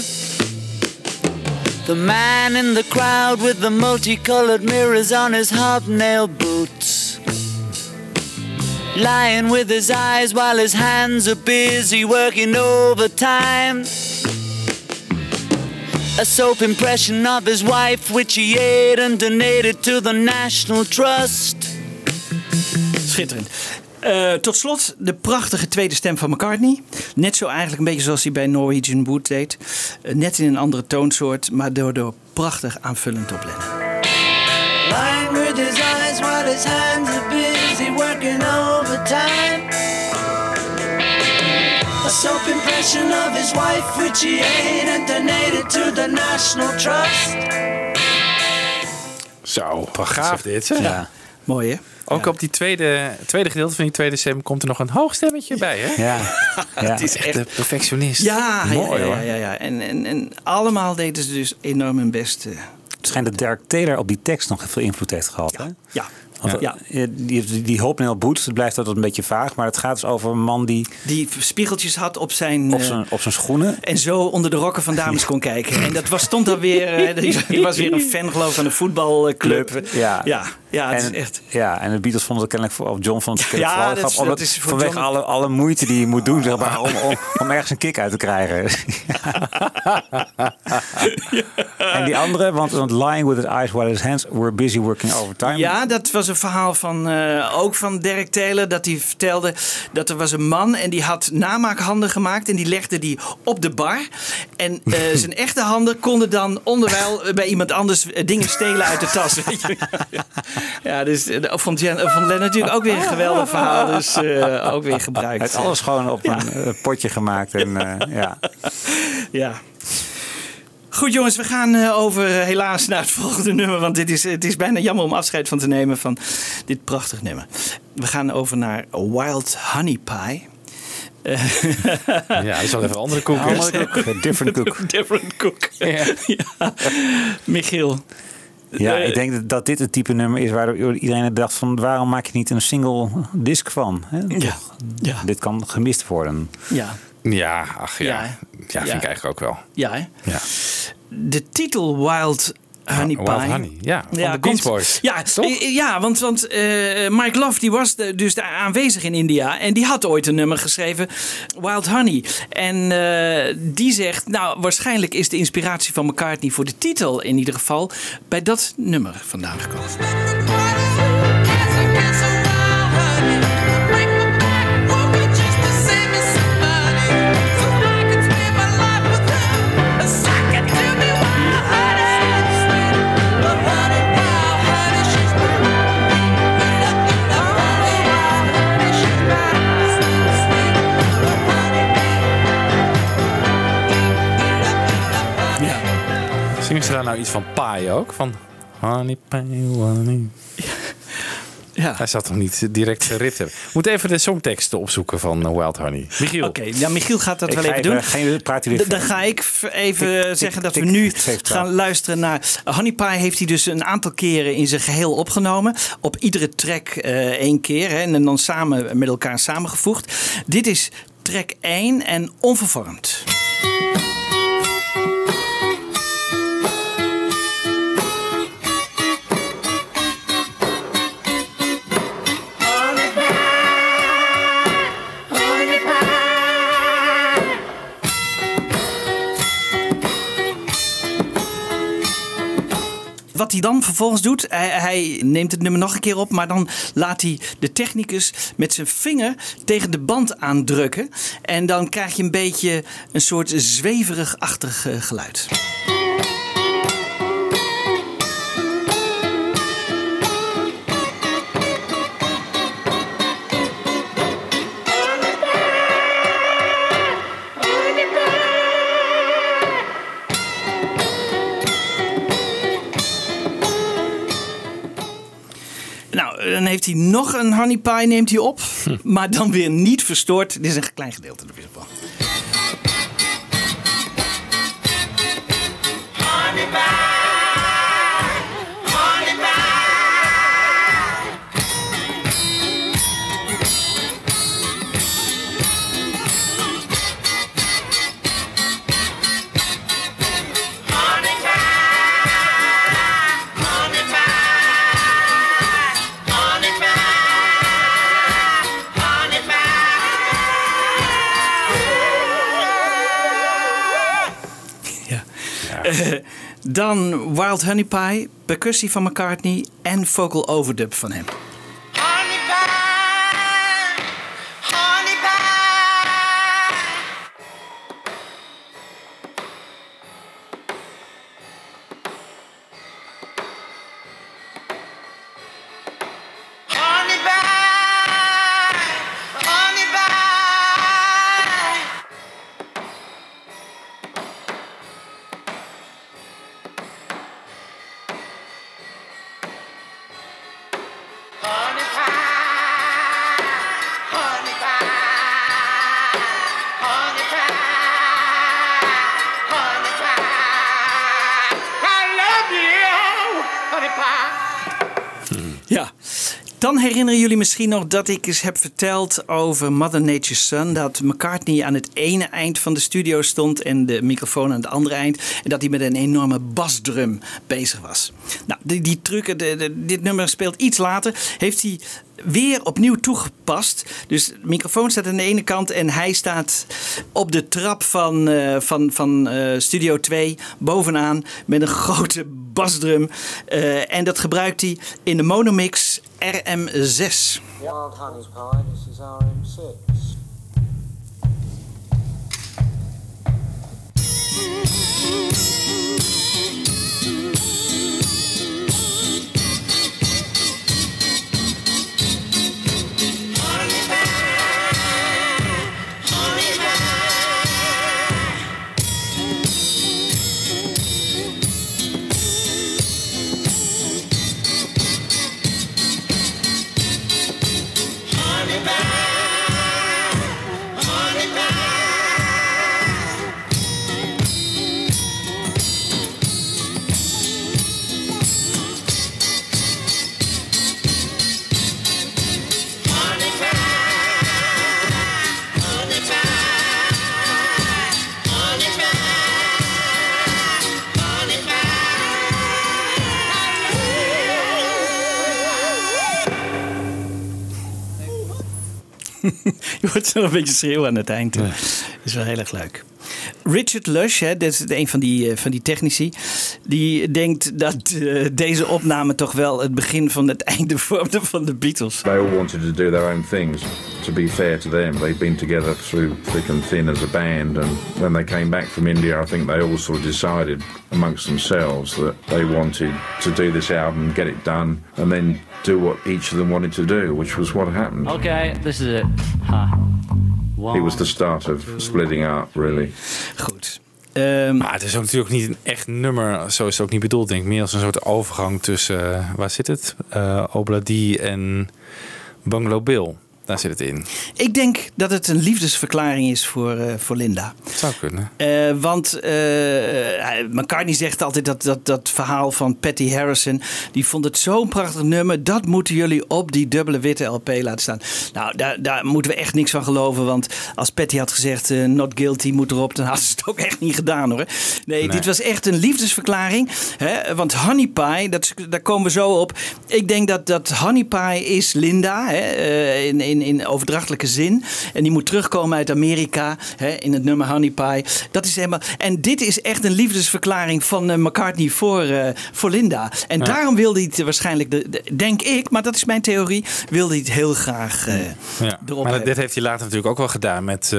[SPEAKER 11] The man in the crowd with the multicolored mirrors on his hobnail boots. Lying with his eyes while his hands are busy working overtime. A soap impression of his wife, which he ate and donated to the National Trust.
[SPEAKER 5] Schitterend. Eh, tot slot de prachtige tweede stem van McCartney. Net zo eigenlijk een beetje zoals hij bij Norwegian Wood deed. Eh, net in een andere toonsoort, maar daardoor prachtig aanvullend op Lennon.
[SPEAKER 11] Lying with his eyes while his hands are busy working overtime. A soap impression of his wife, which he ate and donated to the National Trust.
[SPEAKER 6] Zo, gaaf dit. zeg.
[SPEAKER 5] Ja. Mooi hè?
[SPEAKER 6] Ook op die tweede, tweede gedeelte van die tweede stem komt er nog een hoog stemmetje bij, hè?
[SPEAKER 2] Ja.
[SPEAKER 5] Het is
[SPEAKER 6] Echt de perfectionist.
[SPEAKER 5] Ja,
[SPEAKER 6] Mooi
[SPEAKER 5] ja,
[SPEAKER 6] hoor.
[SPEAKER 5] ja, ja, ja. En, en, en allemaal deden ze dus enorm hun best. eh.
[SPEAKER 2] Het schijnt dat Derek Taylor op die tekst nog veel invloed heeft gehad. Hè?
[SPEAKER 5] Ja.
[SPEAKER 2] Want,
[SPEAKER 5] Ja.
[SPEAKER 2] eh, Die, die, die Hopnail Boots, het blijft altijd een beetje vaag. Maar het gaat dus over een man die
[SPEAKER 5] Die spiegeltjes had op zijn,
[SPEAKER 2] op
[SPEAKER 5] eh,
[SPEAKER 2] zijn, op zijn schoenen...
[SPEAKER 5] en zo onder de rokken van dames kon kijken. En dat was, stond dan weer, eh, die- die was weer een fan geloof van de voetbalclub.
[SPEAKER 2] Ja.
[SPEAKER 5] ja, ja het
[SPEAKER 2] en,
[SPEAKER 5] is echt...
[SPEAKER 2] Ja, en de Beatles vonden het kennelijk, voor- of John vond het kennelijk
[SPEAKER 5] Ja,
[SPEAKER 2] vooral
[SPEAKER 5] dat is-
[SPEAKER 2] grappig,
[SPEAKER 5] dat
[SPEAKER 2] omdat-
[SPEAKER 5] is voor
[SPEAKER 2] vanwege
[SPEAKER 5] John-
[SPEAKER 2] alle, alle moeite die je moet doen zeg maar, om, om, om ergens een kick uit te krijgen. En die andere, want, want Lying with his eyes while his hands were busy working overtime.
[SPEAKER 5] Ja, dat was een verhaal van, eh, ook van Derek Taylor. Dat hij vertelde dat er was een man en die had namaakhanden gemaakt. En die legde die op de bar. En eh, zijn echte handen konden dan onderwijl bij iemand anders eh, dingen stelen uit de tas. Weet je? Ja, dus vond, Jan, vond Len natuurlijk ook weer een geweldig verhaal. Dus ook weer
[SPEAKER 2] Hij
[SPEAKER 5] gebruikt.
[SPEAKER 2] heeft alles gewoon op een potje gemaakt. En, ja.
[SPEAKER 5] Ja. Goed jongens, we gaan eh, over eh, helaas naar het volgende nummer. Want dit is, het is bijna jammer om afscheid van te nemen van dit prachtig nummer. We gaan over naar Wild Honey Pie.
[SPEAKER 6] Ja, dat is wel even een andere koek.
[SPEAKER 2] Andere koek, different cook.
[SPEAKER 5] Different cook. Ja. Michiel.
[SPEAKER 2] Ja,
[SPEAKER 5] Eh,
[SPEAKER 2] ik denk dat, dat dit het type nummer is waar iedereen dacht van waarom maak je niet een single disc van? Hè?
[SPEAKER 5] Ja. ja.
[SPEAKER 2] Dit kan gemist worden.
[SPEAKER 5] Ja.
[SPEAKER 6] Ja, ach ja.
[SPEAKER 5] Ja,
[SPEAKER 6] Ja, vind
[SPEAKER 5] Ja.
[SPEAKER 6] ik eigenlijk ook wel.
[SPEAKER 5] Ja, hè?
[SPEAKER 6] Ja.
[SPEAKER 5] De titel Wild Honey Pie.
[SPEAKER 6] Wild Honey, ja, van de Beach Boys.
[SPEAKER 5] Ja, eh, ja want, want eh, Mike Love die was de- dus daar aanwezig in India. En die had ooit een nummer geschreven, Wild Honey. En eh, die zegt, nou waarschijnlijk is de inspiratie van McCartney voor de titel in ieder geval bij dat nummer vandaan gekomen.
[SPEAKER 6] Zingen ze daar nou iets van pie ook? Van honey pie, honey.
[SPEAKER 5] Ja.
[SPEAKER 6] Hij zat toch niet direct geript hebben. Moet even de songteksten opzoeken van eh, Wild Honey. Michiel.
[SPEAKER 5] Oké, ja, Michiel gaat dat
[SPEAKER 2] Ik
[SPEAKER 5] wel
[SPEAKER 2] ga
[SPEAKER 5] even
[SPEAKER 2] even-
[SPEAKER 5] doen.
[SPEAKER 2] ga je- praat
[SPEAKER 5] Dan ga ik even
[SPEAKER 2] Tik,
[SPEAKER 5] zeggen dat
[SPEAKER 2] tik,
[SPEAKER 5] we nu gaan luisteren naar... Honey Pie heeft hij dus een aantal keren in zijn geheel opgenomen. Op iedere track eh, één keer. Hè, en dan samen met elkaar samengevoegd. Dit is track 1 en onvervormd. Wat hij dan vervolgens doet, hij, hij neemt het nummer nog een keer op, maar dan laat hij de technicus met zijn vinger tegen de band aandrukken. En dan krijg je een beetje een soort zweverig-achtig eh, geluid. Dan heeft hij nog een honey pie, neemt hij op. Maar dan weer niet verstoord. Dit is een klein gedeelte ervan. Eh, dan Wild Honey Pie, percussie van McCartney en vocal overdub van hem. Misschien nog dat ik eens heb verteld over Mother Nature's Son. Dat McCartney aan het ene eind van de studio stond en de microfoon aan het andere eind. En dat hij met een enorme basdrum bezig was. Nou, die, die truc, dit nummer speelt iets later. Heeft hij weer opnieuw toegepast. Dus de microfoon staat aan de ene kant en hij staat op de trap van, eh, van, van eh, Studio 2 bovenaan met een grote basdrum. Eh, en dat gebruikt hij in de Monomix RM6.
[SPEAKER 15] Wild Honey Pie, this is RM6.
[SPEAKER 5] Je een beetje schreeuwen aan het eind. Dat is wel heel erg leuk. Richard Lush, hè, dat is een van die, eh, van die technici, die denkt dat eh, deze opname toch wel het begin van het einde vormde van de Beatles.
[SPEAKER 16] They all wanted to do their own things. To be fair to them, they'd been together through thick and thin as a band, and when they came back from India, I think they all sort of decided amongst themselves that they wanted to do this album, get it done, and then do what each of them wanted to do, which was what happened.
[SPEAKER 7] Okay, this is it. Ha.
[SPEAKER 16] It was the start of splitting up, really.
[SPEAKER 5] Goed. Ehm,
[SPEAKER 6] maar het is ook natuurlijk niet een echt nummer, zo is het ook niet bedoeld, denk ik. Meer als een soort overgang tussen, eh, waar zit het? Eh Obladi en Bungalow Bill. Daar zit het in.
[SPEAKER 5] Ik denk dat het een liefdesverklaring is voor, eh, voor Linda.
[SPEAKER 6] Zou kunnen.
[SPEAKER 5] Eh, want eh, McCartney zegt altijd dat, dat dat verhaal van Patty Harrison. Die vond het zo'n prachtig nummer. Dat moeten jullie op die dubbele witte LP laten staan. Nou, daar, daar moeten we echt niks van geloven. Want als Patty had gezegd: Not guilty moet erop. dan hadden ze het ook echt niet gedaan hoor. Nee,
[SPEAKER 12] Nee.
[SPEAKER 5] dit was echt een liefdesverklaring. Hè? Want Honey Pie, dat, daar komen we zo op. Ik denk dat, dat Honey Pie is Linda. Hè? eh, in, in, in overdrachtelijke zin. En die moet terugkomen uit Amerika. Hè? In het nummer Honey Pie. Dat is helemaal. En dit is echt een liefdesverklaring van eh, McCartney voor, eh, voor Linda. En
[SPEAKER 6] Ja.
[SPEAKER 5] daarom wilde hij het waarschijnlijk, de, de- denk ik, maar dat is mijn theorie, wilde hij het heel graag eh,
[SPEAKER 6] Ja.
[SPEAKER 5] erop
[SPEAKER 6] Maar dat- dit heeft hij later natuurlijk ook wel gedaan met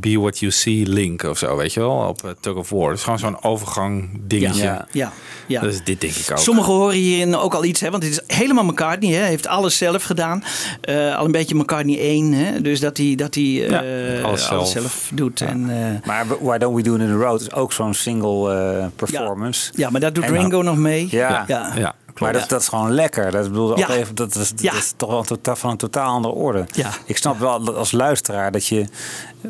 [SPEAKER 6] Be What You See Link of zo, weet je wel, op uh, Tug of War. Het is gewoon zo'n overgang dingetje.
[SPEAKER 5] Ja, ja, ja.
[SPEAKER 6] Dus dit denk ik ook.
[SPEAKER 5] Sommigen horen hierin ook al iets, hè, want dit is helemaal McCartney. Hè, hij heeft alles zelf gedaan. Al een beetje McCartney 1. Hè, dus dat hij, dat hij eh,
[SPEAKER 2] Ja,
[SPEAKER 5] alles,
[SPEAKER 2] alles
[SPEAKER 5] zelf. doet. En, eh,
[SPEAKER 2] Maar Why Don't We Do It in the Road is ook zo'n single eh, performance.
[SPEAKER 5] ja, maar daar doet
[SPEAKER 2] En
[SPEAKER 5] Ringo nog mee.
[SPEAKER 2] Ja,
[SPEAKER 5] Ja. Ja,
[SPEAKER 2] maar dat, dat is gewoon lekker. Dat, bedoel,
[SPEAKER 5] Ja.
[SPEAKER 2] even, dat, is, dat
[SPEAKER 5] Ja.
[SPEAKER 2] is toch wel een totaal, van een totaal andere orde.
[SPEAKER 5] Ja.
[SPEAKER 2] Ik snap wel dat als luisteraar dat je...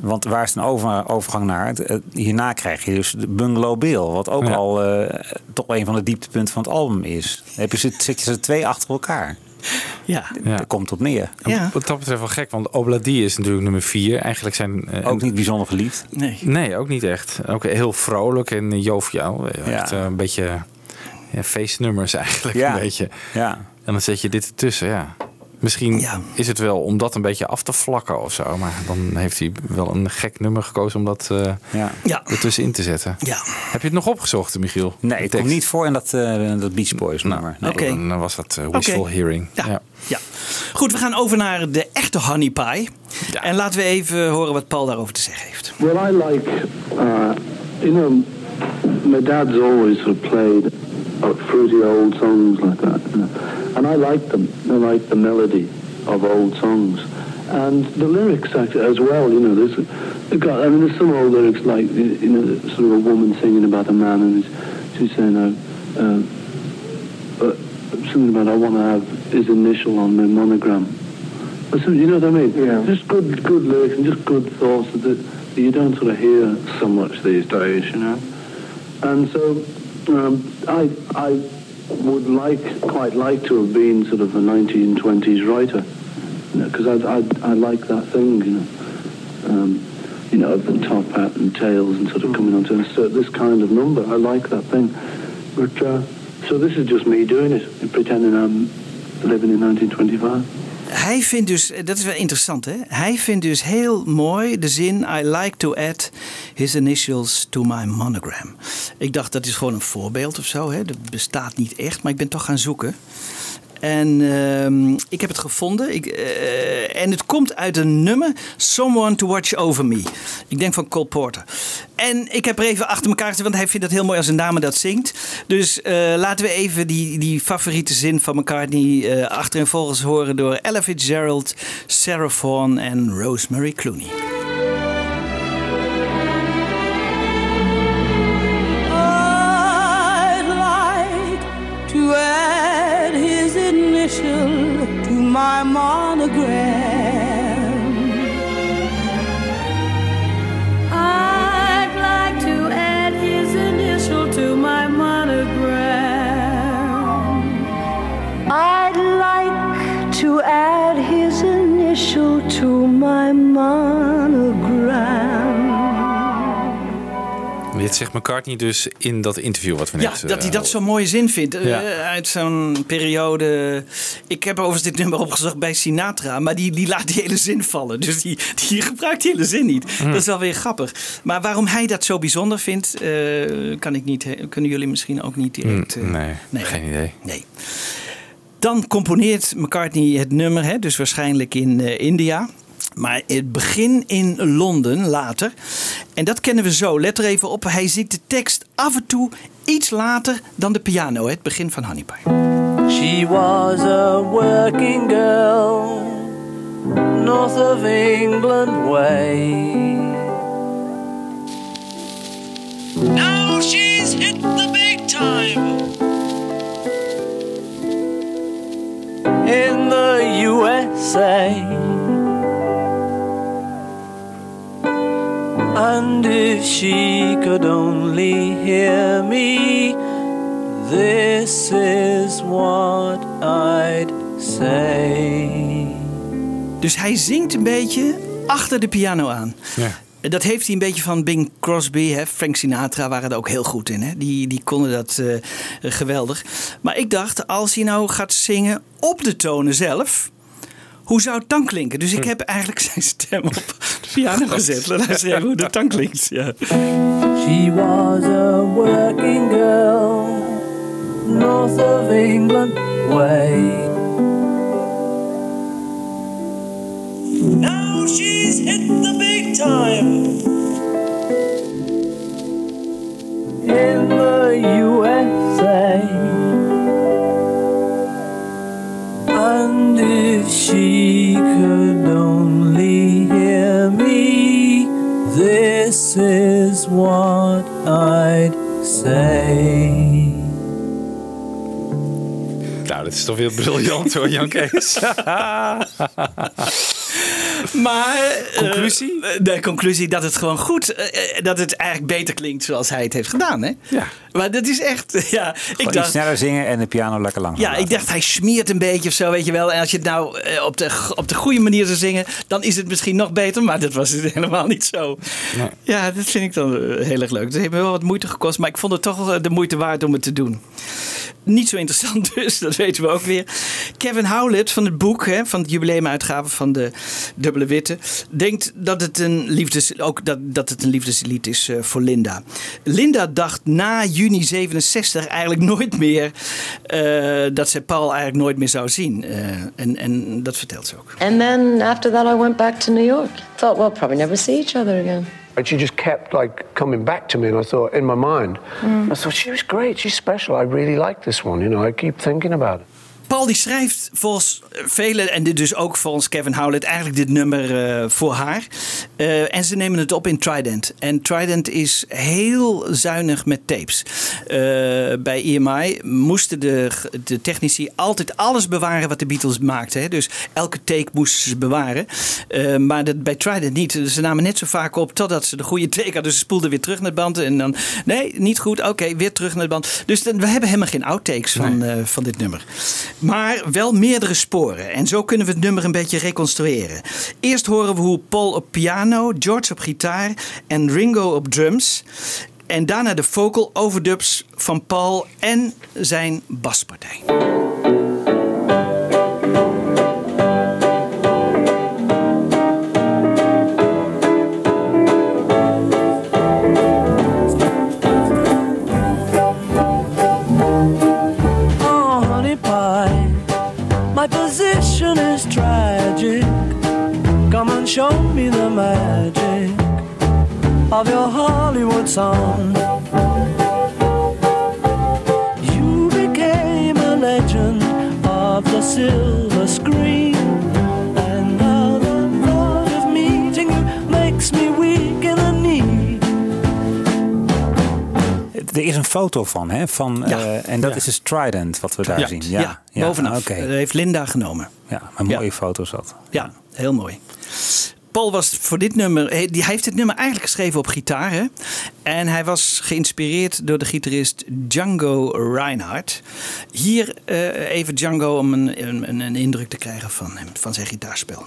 [SPEAKER 2] Want waar is een over, overgang naar? Hierna krijg je dus de Bungalow Bill. Wat ook
[SPEAKER 6] Ja.
[SPEAKER 2] al eh, toch een van de dieptepunten van het album is. Dan heb je, zit, zit je ze twee achter elkaar.
[SPEAKER 5] Ja.
[SPEAKER 2] Daar komt op neer.
[SPEAKER 6] Wat dat betreft wel gek, want Obladi is natuurlijk nummer vier. Eigenlijk zijn... eh,
[SPEAKER 2] Ook niet bijzonder geliefd.
[SPEAKER 5] Nee.
[SPEAKER 6] Nee, ook niet echt. Ook heel vrolijk en eh, joviaal. Echt eh, een beetje ja, feestnummers eigenlijk.
[SPEAKER 2] Ja.
[SPEAKER 6] Een beetje.
[SPEAKER 2] Ja.
[SPEAKER 6] En dan zet je dit ertussen, ja. Misschien is het wel om dat een beetje af te vlakken of zo. Maar dan heeft hij wel een gek nummer gekozen om dat eh
[SPEAKER 2] Ja.
[SPEAKER 5] Ja.
[SPEAKER 6] ertussenin te zetten.
[SPEAKER 5] Ja.
[SPEAKER 6] Heb je het nog opgezocht, Michiel?
[SPEAKER 2] Nee, komt
[SPEAKER 6] tekst?
[SPEAKER 2] niet voor in dat, eh, dat Beach Boys nummer.
[SPEAKER 6] Nou,
[SPEAKER 2] Nee.
[SPEAKER 6] dan was dat eh, wishful hearing.
[SPEAKER 5] Ja. Ja. Goed, we gaan over naar de echte Honey Pie. En laten we even horen wat Paul daarover te zeggen heeft.
[SPEAKER 17] Well, I like, uh, you know, my dad's always sort of fruity old songs like that, and I like them. I like the melody of old songs, and the lyrics as well. You know, there's, got, I mean, there's some old lyrics like, you know, sort of a woman singing about a man, and she's saying, uh, uh, uh, something about I want to have his initial on my monogram. Something, you know what I mean? Yeah. Just good, good lyrics and just good thoughts that, that you don't sort of hear so much these days, you know. And so um, I, I would like, quite like to have been sort of a 1920s writer, because I, I, I like that thing, you know. Um, you know, of the top hat and tails and sort of coming onto and so this kind of number. I like that thing. But uh, so this is just me doing it, pretending I'm living in 1925.
[SPEAKER 5] Hij vindt dus, dat is wel interessant hè. Hij vindt dus heel mooi de zin I like to add his initials to my monogram. Ik dacht dat is gewoon een voorbeeld of zo hè. Dat bestaat niet echt, maar ik ben toch gaan zoeken. En ehm, ik heb het gevonden. Ik, eh, en het komt uit een nummer Someone to Watch Over Me. Ik denk van Cole Porter. En ik heb er even achter elkaar gezet, want hij vindt het heel mooi als een dame dat zingt. Dus eh, laten we even die, die favoriete zin van McCartney eh achter en volgens horen door Ella Fitzgerald, Sarah Vaughan en Rosemary Clooney.
[SPEAKER 6] Dit zegt McCartney dus in dat interview wat we
[SPEAKER 5] Ja,
[SPEAKER 6] net...
[SPEAKER 5] dat hij
[SPEAKER 6] eh,
[SPEAKER 5] dat zo'n mooie zin vindt. eh,
[SPEAKER 6] Ja.
[SPEAKER 5] uit zo'n periode. Ik heb overigens dit nummer opgezocht bij Sinatra. Maar die, die laat die hele zin vallen. Dus die, die gebruikt die hele zin niet.
[SPEAKER 6] Hm.
[SPEAKER 5] Dat is wel weer grappig. Maar waarom hij dat zo bijzonder vindt. eh, kan ik niet, kunnen jullie misschien ook niet direct. eh,
[SPEAKER 6] Hm, nee, geen idee.
[SPEAKER 5] Nee. Dan componeert McCartney het nummer, hè, dus waarschijnlijk in India. Maar het begin in Londen later. En dat kennen we zo. Let er even op. Hij ziet de tekst af en toe iets later dan de piano. Het begin van Honey Pie.
[SPEAKER 11] She was a working girl, north of England way.
[SPEAKER 18] Now she's hit the big time.
[SPEAKER 12] in the USA. And if she could only hear me, this is what I'd say.
[SPEAKER 5] Dus hij zingt een beetje achter de piano aan.
[SPEAKER 6] Ja.
[SPEAKER 5] Dat heeft hij een beetje van Bing Crosby. Hè? Frank Sinatra waren er ook heel goed in. Hè? Die, die konden dat eh, geweldig. Maar ik dacht, als hij nou gaat zingen op de tonen zelf... Hoe zou het dan klinken? Dus ik heb eigenlijk zijn stem op de piano gezet. Laat hij even hoe dat dan klinkt. Ja.
[SPEAKER 12] She was a working girl, north of England way.
[SPEAKER 18] Now she's hit the big time.
[SPEAKER 12] in the USA. She could only hear me, this is what I'd say.
[SPEAKER 6] Nou, dat is toch weer briljant hoor, Jan Kees.
[SPEAKER 5] Maar... eh,
[SPEAKER 6] Conclusie?
[SPEAKER 5] de conclusie dat het gewoon goed... eh, eh, dat het eigenlijk beter klinkt zoals hij het heeft gedaan. Hè?
[SPEAKER 6] Ja.
[SPEAKER 5] Maar dat is echt... Ja, ik
[SPEAKER 2] Gewoon
[SPEAKER 5] dacht...
[SPEAKER 2] sneller zingen en de piano lekker langzaam
[SPEAKER 5] Ja, ik dacht hij smeert een beetje of zo, weet je wel. En als je het nou eh, op, de, op de goede manier zou zingen, dan is het misschien nog beter. Maar dat was het helemaal niet zo.
[SPEAKER 6] Nee.
[SPEAKER 5] Ja, dat vind ik dan eh, heel erg leuk. Het heeft me wel wat moeite gekost, maar ik vond het toch de moeite waard om het te doen. Niet zo interessant dus, dat weten we ook weer. Kevin Howlett van het boek, hè, van het jubileumuitgave van de Dubbele Witte, denkt dat het een, liefdes, ook dat, dat het een liefdeslied is eh, voor Linda. Linda dacht na juni 67 eigenlijk nooit meer eh, dat ze Paul eigenlijk nooit meer zou zien. Eh, en, en dat vertelt ze ook.
[SPEAKER 19] And then after that, I went back to New York. Thought we'll probably never see each other again.
[SPEAKER 20] And she just kept like coming back to me, and I thought in my mind, I thought she was great, she's special. I really like this one. You know, I keep thinking about it.
[SPEAKER 5] Paul die schrijft volgens velen, en dit dus ook volgens Kevin Howlett, eigenlijk dit nummer eh, voor haar. Eh, en ze nemen het op in Trident. En Trident is heel zuinig met tapes. Eh, bij EMI moesten de, de technici altijd alles bewaren wat de Beatles maakten. Hè? Dus elke take moesten ze bewaren. Maar dat, bij Trident niet. Ze namen net zo vaak op totdat ze de goede take hadden. Dus ze spoelden weer terug naar de band. En dan, nee, niet goed. Oké, weer terug naar de band. Dus dan, we hebben helemaal geen outtakes van, van dit nummer. Maar wel meerdere sporen. En zo kunnen we het nummer een beetje reconstrueren. Eerst horen we hoe Paul op piano, George op gitaar en Ringo op drums. En daarna de vocal overdubs van Paul en zijn baspartij.
[SPEAKER 12] And show me the magic of your Hollywood song. You became a legend of the silver screen. And now the thought of meeting you makes me weak in the knee.
[SPEAKER 2] Er is een foto van, hè? Van,
[SPEAKER 5] Ja.
[SPEAKER 2] eh, en dat
[SPEAKER 5] Ja.
[SPEAKER 2] is dus Trident, wat we daar
[SPEAKER 5] Ja,
[SPEAKER 2] zien.
[SPEAKER 5] ja, bovenaf.
[SPEAKER 2] Oké.
[SPEAKER 5] Dat heeft Linda genomen.
[SPEAKER 2] Ja, een mooie foto zat.
[SPEAKER 5] Ja, heel mooi. Paul was voor dit nummer, hij heeft dit nummer eigenlijk geschreven op gitaar. Hè? En hij was geïnspireerd door de gitarist Django Reinhardt. Hier eh, even Django om een, een, een indruk te krijgen van hem, van zijn gitaarspel.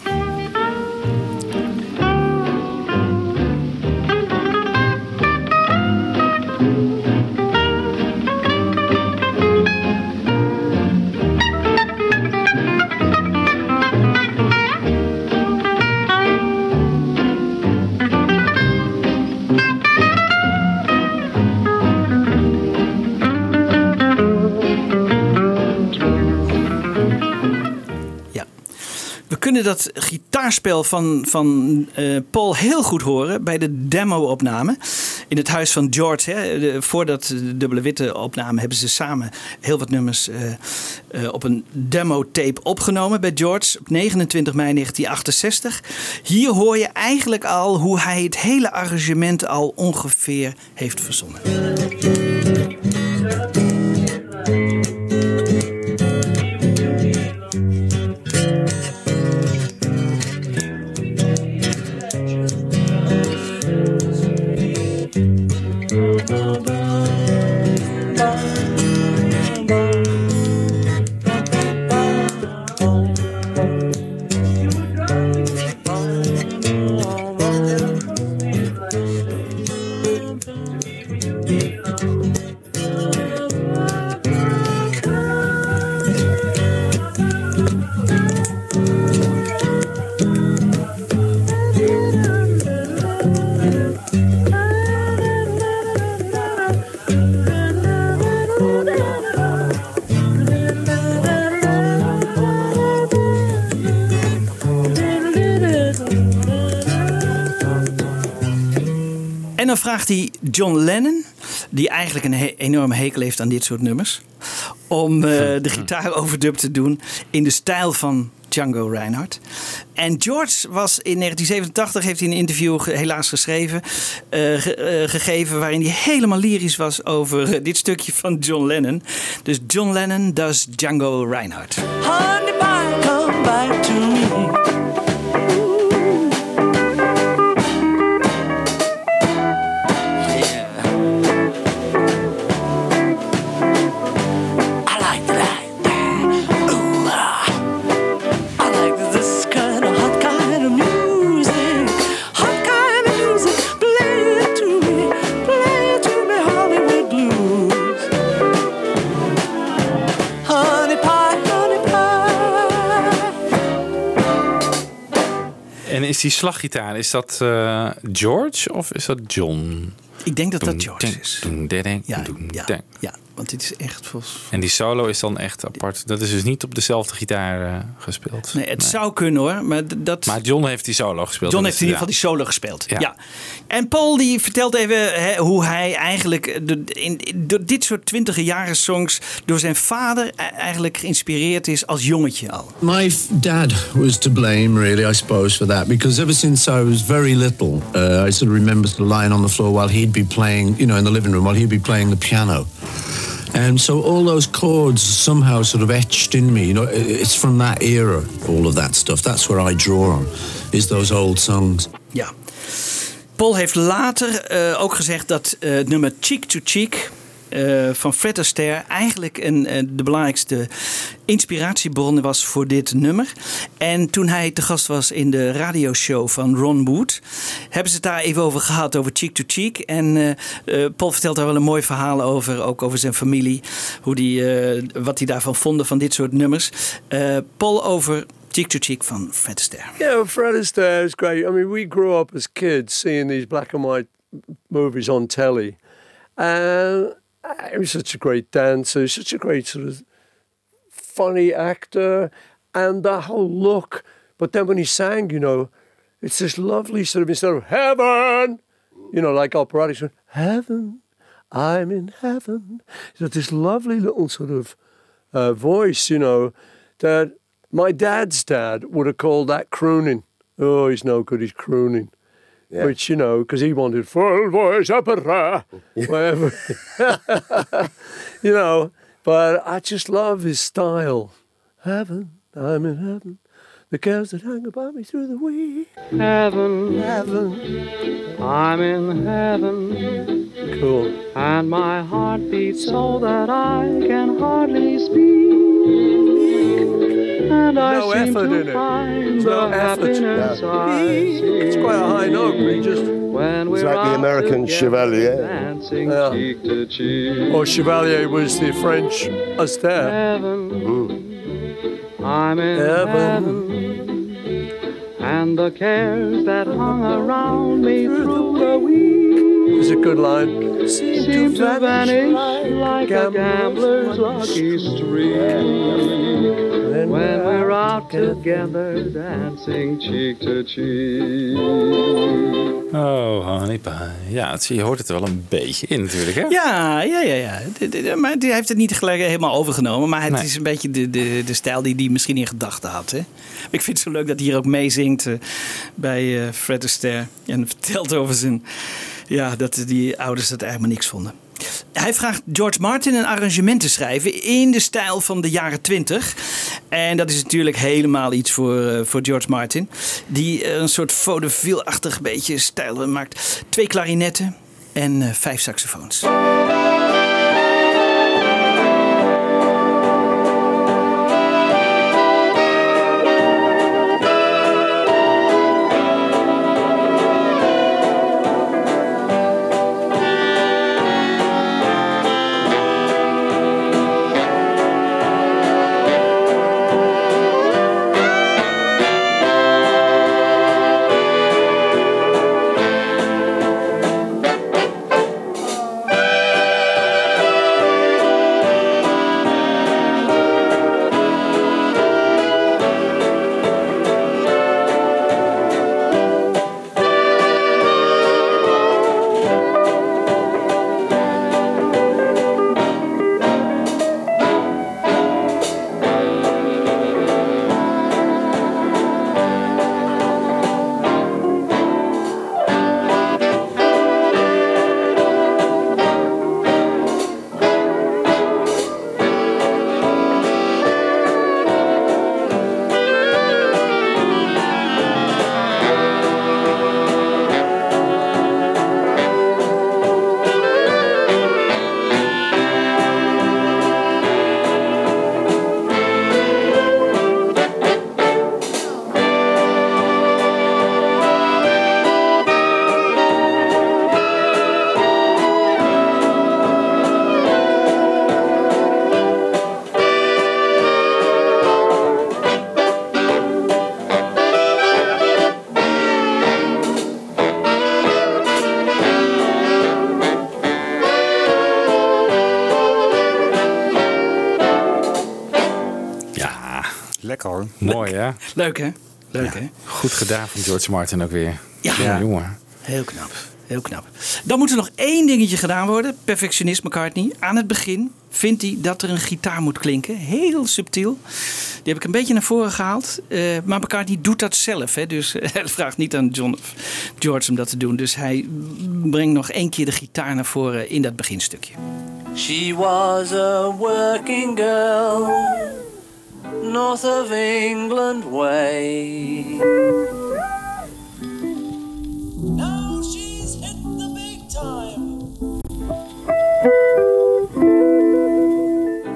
[SPEAKER 5] Dat gitaarspel van, van eh, Paul heel goed horen bij de demo-opname. In het huis van George. Hè. Voordat de dubbele witte opname hebben ze samen heel wat nummers eh, eh, op een demo-tape opgenomen bij George op 29 mei 1968. Hier hoor je eigenlijk al hoe hij het hele arrangement al ongeveer heeft verzonnen. Dan vraagt hij John Lennon, die eigenlijk een he- enorme hekel heeft aan dit soort nummers, om eh, de gitaar overdub te doen in de stijl van Django Reinhardt. En George was in 1987, heeft hij een interview ge- helaas geschreven, eh, ge- eh, gegeven waarin hij helemaal lyrisch was over dit stukje van John Lennon. Dus John Lennon does Django Reinhardt.
[SPEAKER 6] Is die slaggitaar, is dat eh, George of is dat John?
[SPEAKER 5] Ik denk dat dat George is.
[SPEAKER 6] Ja,
[SPEAKER 5] ja, ja, want dit is echt volgens
[SPEAKER 6] En die solo is dan echt apart. Dat is dus niet op dezelfde gitaar eh, gespeeld.
[SPEAKER 5] Nee, het zou kunnen hoor, maar dat...
[SPEAKER 6] Maar John heeft die solo gespeeld.
[SPEAKER 5] John heeft in ieder geval die solo gespeeld. Ja.
[SPEAKER 6] Ja.
[SPEAKER 5] En Paul die vertelt even hè, hoe hij eigenlijk eh, de- in, door dit soort twintige jaren songs door zijn vader e- eigenlijk geïnspireerd is als jongetje al.
[SPEAKER 21] My dad was to blame, really, I suppose, for that because ever since I was very little, uh, I sort of remember lying on the floor while he'd be playing, you know, in the living room while he'd be playing the piano. And so all those chords somehow sort of etched in me. You know, it's from that era, all of that stuff. That's where I draw on, is those old songs.
[SPEAKER 5] Ja. Paul heeft later eh, ook gezegd dat eh, nummer Cheek to Cheek eh, van Fred Astaire eigenlijk een, eh, de belangrijkste inspiratiebron was voor dit nummer. En toen hij te gast was in de radioshow van Ron Wood, hebben ze het daar even over gehad, over Cheek to Cheek. En eh, Paul vertelt daar wel een mooi verhaal over, ook over zijn familie, hoe die, wat hij daarvan vonden van dit soort nummers. Paul over Cheek to Cheek van Fred Astaire.
[SPEAKER 22] Yeah, Fred Astaire is great. I mean, we grew up as kids seeing these black and white movies on telly. And he was such a great dancer, such a great sort of funny actor, and that whole look. But then when he sang, you know, it's this lovely sort of instead of heaven, you know, like operatic, heaven, I'm in heaven. So this lovely little sort of uh, voice, you know, that my dad's dad would have called that crooning. Oh, he's no good, he's crooning. Which, you know, because he wanted full voice opera, whatever. you know, but I just love his style. Heaven, I'm in heaven. The girls that hang about me through the week.
[SPEAKER 11] Heaven,
[SPEAKER 22] heaven,
[SPEAKER 11] I'm in heaven.
[SPEAKER 22] Cool.
[SPEAKER 11] And my heart beats so that I can hardly speak. And I
[SPEAKER 22] No
[SPEAKER 11] seem
[SPEAKER 22] effort
[SPEAKER 11] to
[SPEAKER 22] in it.
[SPEAKER 11] find
[SPEAKER 22] There's
[SPEAKER 11] the
[SPEAKER 22] no effort.
[SPEAKER 11] happiness I
[SPEAKER 22] It's quite a high note, but he just.
[SPEAKER 11] When
[SPEAKER 23] It's
[SPEAKER 11] we're
[SPEAKER 23] like the American Chevalier.
[SPEAKER 11] dancing
[SPEAKER 22] Yeah.
[SPEAKER 11] cheek to cheek.
[SPEAKER 22] Or Chevalier was the French Astaire.
[SPEAKER 11] Heaven, I'm in
[SPEAKER 22] Heaven.
[SPEAKER 11] heaven. And the cares that hung around me
[SPEAKER 22] good line.
[SPEAKER 11] to vanish like a gambler's lucky streak.
[SPEAKER 23] When we're out together, dancing cheek to cheek.
[SPEAKER 6] Oh, honey pie. Ja, het, je hoort het er wel een beetje in natuurlijk, hè?
[SPEAKER 5] Ja, ja, ja, ja. Maar die heeft het niet gelijk helemaal overgenomen. Maar het
[SPEAKER 6] Nee.
[SPEAKER 5] is een beetje de, de, de stijl die hij misschien in gedachten had. Hè? Ik vind het zo leuk dat hij hier ook meezingt eh, bij eh, Fred Astaire. En vertelt over zijn... Ja, dat die ouders dat eigenlijk maar niks vonden. Hij vraagt George Martin een arrangement te schrijven in de stijl van de jaren 20. En dat is natuurlijk helemaal iets voor, eh, voor George Martin. Die eh, een soort vaudeville-achtig beetje stijl maakt. Twee klarinetten en eh, vijf saxofoons. Leuk hè? Leuk hè?
[SPEAKER 6] Goed gedaan van George Martin ook weer.
[SPEAKER 5] Ja.
[SPEAKER 6] Jongen, jongen.
[SPEAKER 5] Heel knap. Heel knap. Dan moet er nog één dingetje gedaan worden. Perfectionist McCartney. Aan het begin vindt hij dat er een gitaar moet klinken. Heel subtiel. Die heb ik een beetje naar voren gehaald. Eh, maar McCartney doet dat zelf. Hè? Dus hij vraagt niet aan John of George om dat te doen. Dus hij brengt nog één keer de gitaar naar voren in dat beginstukje.
[SPEAKER 11] She was a working girl, north of England way. Now she's hit the big time.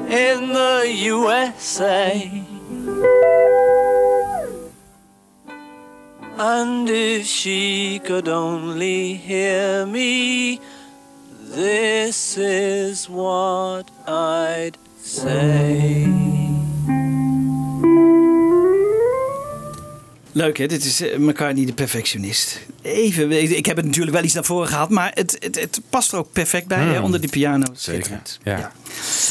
[SPEAKER 11] In the USA. And if she could only hear me, this is what I'd say.
[SPEAKER 5] Leuk hè, dit is eh, McCartney de perfectionist. Even, ik heb het natuurlijk wel iets naar voren gehaald, maar het, het, het past er ook perfect bij hè,
[SPEAKER 6] Mm.
[SPEAKER 5] onder die piano.
[SPEAKER 6] Zeker. Ja.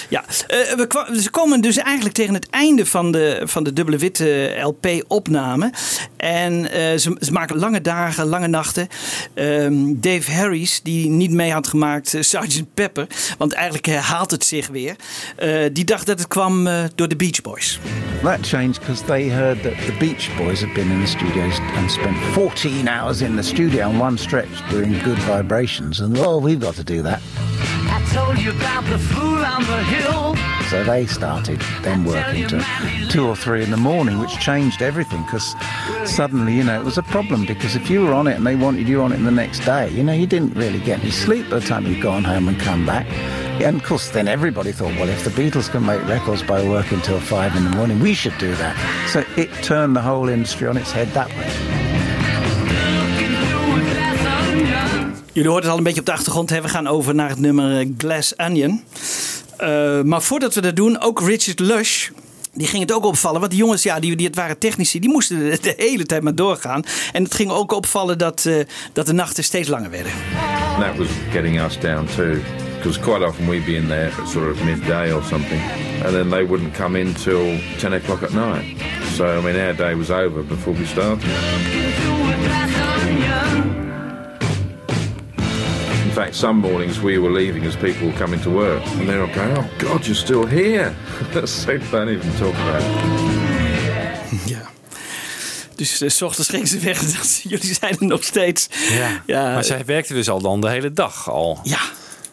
[SPEAKER 5] Ja, eh, we ze komen dus eigenlijk tegen het einde van de, van de dubbele witte LP-opname. En eh, ze, ze maken lange dagen, lange nachten. Ehm, Dave Harris, die niet mee had gemaakt, Sgt. Pepper, want eigenlijk herhaalt het zich weer. eh, die dacht dat het kwam door de Beach Boys.
[SPEAKER 24] That changed because they heard that the Beach Boys had been in the studios and spent 14 hours in the studio on one stretch doing good vibrations. And oh, we've got to do that.
[SPEAKER 11] I told you about the fool on the hill.
[SPEAKER 24] So they started then working to two or three in the morning, which changed everything because suddenly, you know, it was a problem because if you were on it and they wanted you on it the next day, you know, you didn't really get any sleep by the time you'd gone home and come back. And of course, then everybody thought, well, if the Beatles can make records by working till five in the morning, we should do that. So it turned the whole industry on its head that way.
[SPEAKER 5] Jullie hoorden het al een beetje op de achtergrond. Hè? We gaan over naar het nummer eh, Glass Onion. Eh, maar voordat we dat doen, ook Richard Lush. Die ging het ook opvallen. Want die jongens, ja, die, die, het waren technici, die moesten de, de hele tijd maar doorgaan. En het ging ook opvallen dat, eh, dat de nachten steeds langer werden.
[SPEAKER 16] That was getting us down to because quite often we'd be in there at sort of midday or something, and then they wouldn't come in till 10 o'clock at night. So, I mean, our day was over before we started. In fact, some mornings we were leaving as people were coming to work, and they were going, "Oh God, you're still here!" That's so don't even talk about. it.
[SPEAKER 5] Dus eh, s ochtends gingen ze weg en dachten ze, jullie zijn er nog steeds.
[SPEAKER 6] Ja.
[SPEAKER 5] Ja,
[SPEAKER 6] maar zij werkte dus al dan de hele dag al.
[SPEAKER 5] Ja.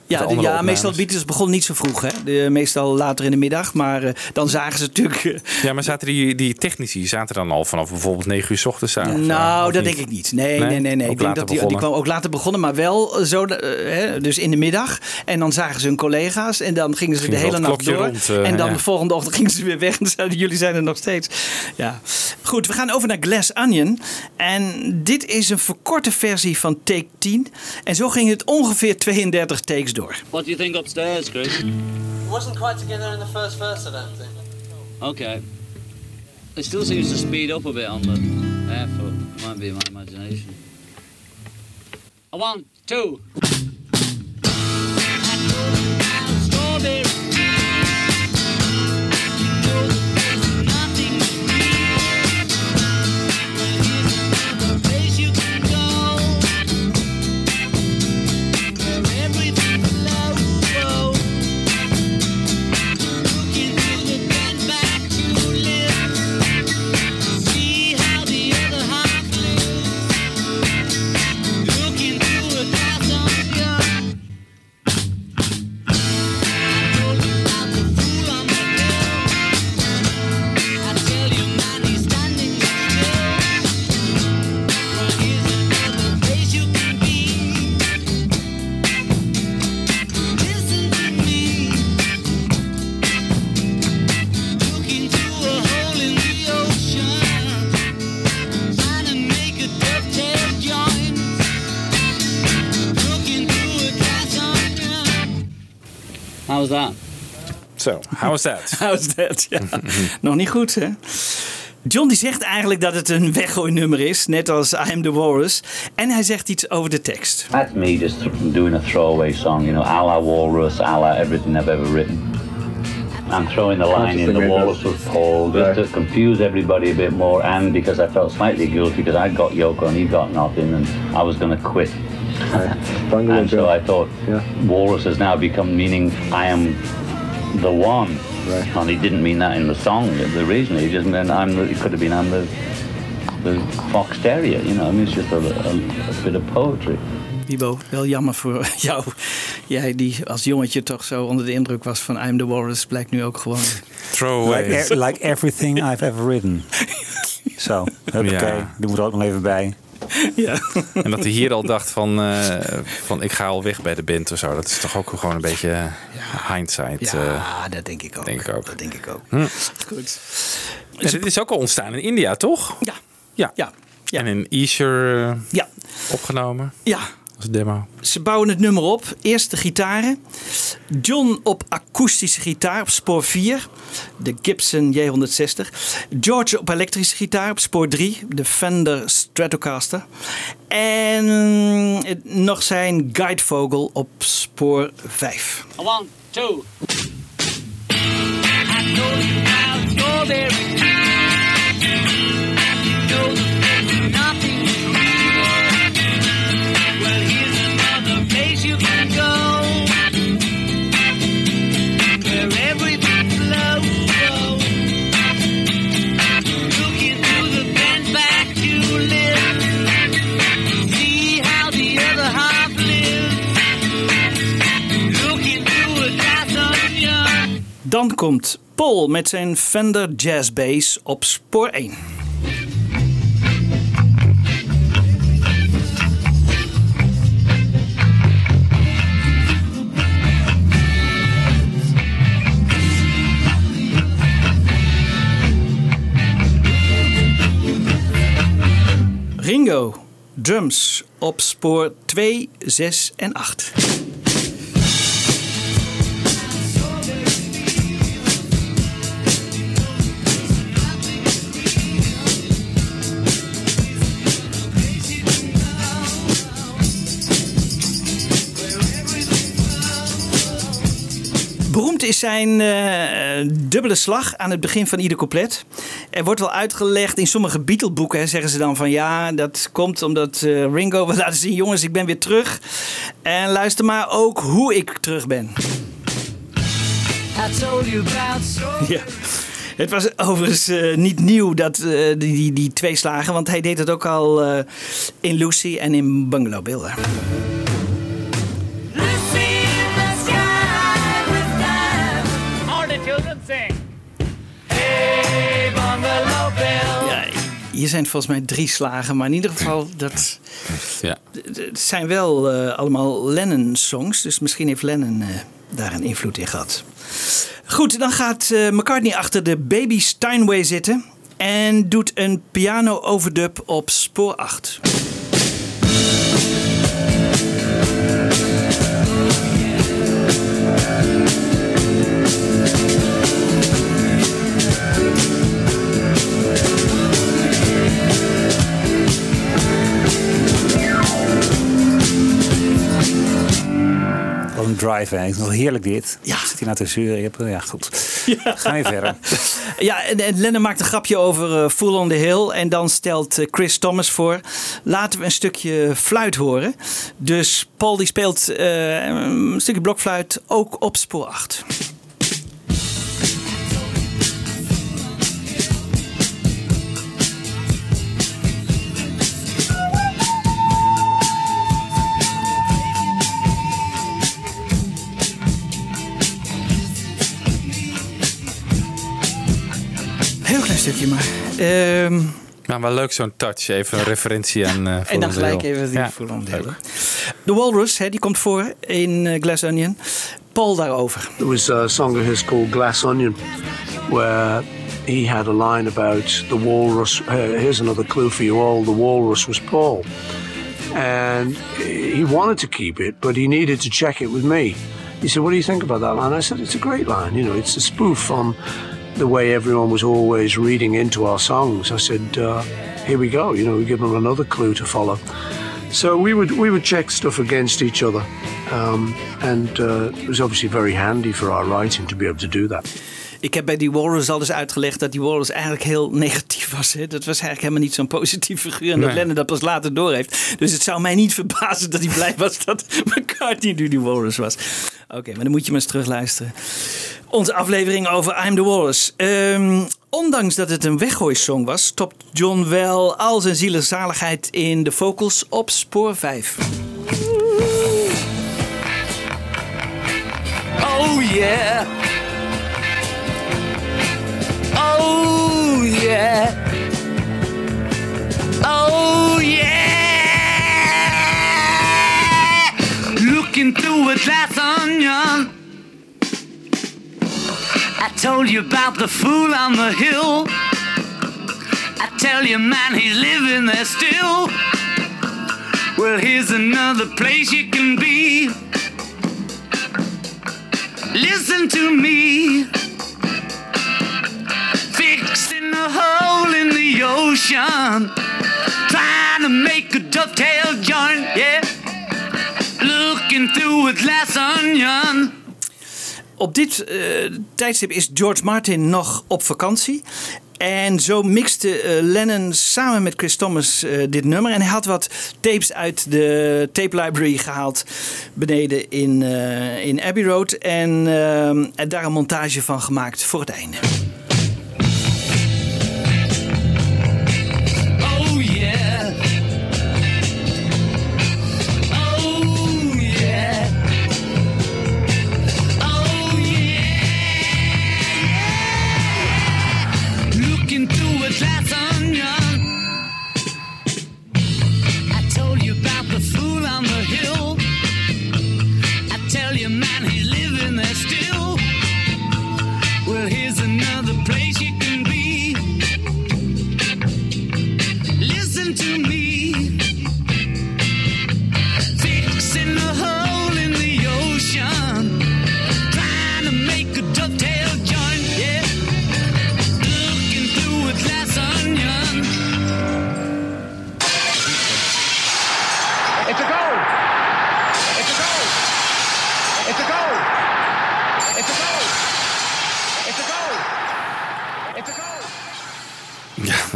[SPEAKER 5] Ja, de, ja meestal Beatles begon niet zo vroeg. Hè? De, meestal later in de middag. Maar eh, dan zagen ze natuurlijk... eh,
[SPEAKER 6] Ja, maar zaten die, die technici zaten dan al vanaf bijvoorbeeld 9 uur s ochtends aan?
[SPEAKER 5] nou, dat denk ik niet. Nee, nee, nee. nee. Ik denk dat die, die kwam ook later begonnen, maar wel eh, zo, eh, hè, dus in de middag. En dan zagen ze hun collega's en dan gingen ze de hele nacht door.
[SPEAKER 6] rond, eh,
[SPEAKER 5] en dan
[SPEAKER 6] ja.
[SPEAKER 5] de volgende ochtend gingen ze weer weg en zeiden jullie zijn er nog steeds. Ja. Goed, we gaan over naar Glass Onion. En dit is een verkorte versie van take 10. En zo ging het ongeveer 32 takes door.
[SPEAKER 11] What do you think upstairs, Chris?
[SPEAKER 25] Wasn't quite together in the first verse, I don't think.
[SPEAKER 11] Okay. It still seems to speed up a bit on the airfoot. Might be my imagination. A one, two. How was that?
[SPEAKER 6] Zo, how was that?
[SPEAKER 5] How's that? Ja. Nog niet goed, hè? John die zegt eigenlijk dat het een weggooinummer is, net als I Am The Walrus. En hij zegt iets over de tekst.
[SPEAKER 26] That's me just doing a throwaway song, you know, a la Walrus, a la everything I've ever written. I'm throwing the line in, the Walrus with Paul, just to confuse everybody a bit more, and because I felt slightly guilty because I got Yoko and he got nothing, and I was going to quit. And so I thought, Walrus has now become meaning I am the one. And he didn't mean that in the song, the reason he just meant I'm the, it could have been I'm the, the fox terrier, you know, I mean, it's just a, a, a bit of poetry.
[SPEAKER 5] Libo, wel jammer voor jou. Jij die als jongetje toch zo onder de indruk was van I Am The Walrus, blijkt nu ook gewoon...
[SPEAKER 6] Throwaway.
[SPEAKER 2] Like, e- like everything I've ever written. Zo, oké,
[SPEAKER 6] Ja.
[SPEAKER 2] doen we er ook nog even bij.
[SPEAKER 5] Ja.
[SPEAKER 6] En dat hij hier al dacht van, eh, van ik ga al weg bij de band of zo. Dat is toch ook gewoon een beetje eh, hindsight.
[SPEAKER 5] Ja,
[SPEAKER 6] eh,
[SPEAKER 5] dat denk ik ook.
[SPEAKER 6] denk ik ook.
[SPEAKER 5] Dat denk ik ook.
[SPEAKER 6] Hm.
[SPEAKER 5] Goed.
[SPEAKER 6] En dit is ook al ontstaan in India, toch?
[SPEAKER 5] Ja.
[SPEAKER 6] Ja.
[SPEAKER 5] ja.
[SPEAKER 6] En in Esher
[SPEAKER 5] Ja.
[SPEAKER 6] opgenomen
[SPEAKER 5] Ja.
[SPEAKER 6] Als demo.
[SPEAKER 5] Ze bouwen het nummer op. Eerst de gitaren. John op akoestische gitaar op spoor 4. De Gibson J160. George op elektrische gitaar op spoor 3. De Fender Stratocaster. En nog zijn guidevogel op spoor 5.
[SPEAKER 11] A one, two. I know you now, strawberry.
[SPEAKER 5] Dan komt Paul met zijn Fender Jazz Bass op spoor 1. Ringo, drums op spoor 2, 6 en 8. Is zijn eh, dubbele slag aan het begin van ieder couplet. Er wordt wel uitgelegd in sommige Beatle-boeken, zeggen ze dan van ja, dat komt omdat eh, Ringo wil laten zien, jongens, ik ben weer terug. En luister maar ook hoe ik terug ben.
[SPEAKER 11] I told you about
[SPEAKER 5] Ja. Het was overigens eh, niet nieuw, dat, die, die, die twee slagen, want hij deed het ook al in Lucy en in Bungalow Bill. Hier zijn volgens mij drie slagen, maar in ieder geval, dat
[SPEAKER 6] Ja.
[SPEAKER 5] het zijn wel eh, allemaal Lennon-songs. Dus misschien heeft Lennon eh, daar een invloed in gehad. Goed, dan gaat eh, McCartney achter de Baby Steinway zitten en doet een piano-overdub op spoor 8.
[SPEAKER 2] Een drive, hè. Nog heerlijk dit. Ja. Zit hij nou te hebt, ja, goed. Ga je verder.
[SPEAKER 5] Ja, en, en Lennon maakt een grapje over eh, Full on the Hill. En dan stelt eh, Chris Thomas voor. Laten we een stukje fluit horen. Dus Paul die speelt eh, een stukje blokfluit ook op spoor 8. Stukje maar. Ehm,
[SPEAKER 6] Nou, maar leuk zo'n touch. Even een referentie aan. eh,
[SPEAKER 5] en dan gelijk even die
[SPEAKER 6] Ja.
[SPEAKER 5] De Walrus, hè, die komt voor in eh, Glass Onion. Paul daarover.
[SPEAKER 20] There was a song of his called Glass Onion, where he had a line about the walrus. Uh, here's another clue for you all: the walrus was Paul, and he wanted to keep it, but he needed to check it with me. He said, "What do you think about that line?" I said, "It's a great line. You know, it's a spoof on the way everyone was always reading into our songs." I said, uh, "Here we go. You know, we give them another clue to follow." So we would we would check stuff against each other, um, and uh, it was obviously very handy for our writing to be able to do that.
[SPEAKER 5] Ik heb bij die Walrus al eens uitgelegd dat die Walrus eigenlijk heel negatief was. Hè? Dat was eigenlijk helemaal niet zo'n positief figuur. En dat
[SPEAKER 6] Nee.
[SPEAKER 5] Lennon dat pas later doorheeft. Dus het zou mij niet verbazen dat hij blij was dat McCartney nu die Walrus was. Oké, maar dan moet je maar eens terugluisteren. Onze aflevering over I'm the Walrus. Ehm, ondanks dat het een weggooisong was, stopt John wel al zijn zielenzaligheid in de vocals op spoor 5.
[SPEAKER 11] Oh yeah. Oh yeah. Oh yeah. Looking through a glass onion. I told you about the fool on the hill. I tell you, man, he's living there still. Well, here's another place you can be. Listen to me. Fixing a hole in the ocean. Trying to make a dovetail joint, yeah. Looking through a glass onion.
[SPEAKER 5] Op dit eh, tijdstip is George Martin nog op vakantie. En zo mixte eh, Lennon samen met Chris Thomas eh, dit nummer. En hij had wat tapes uit de tape library gehaald beneden in, in Abbey Road. En, eh, en daar een montage van gemaakt voor het einde.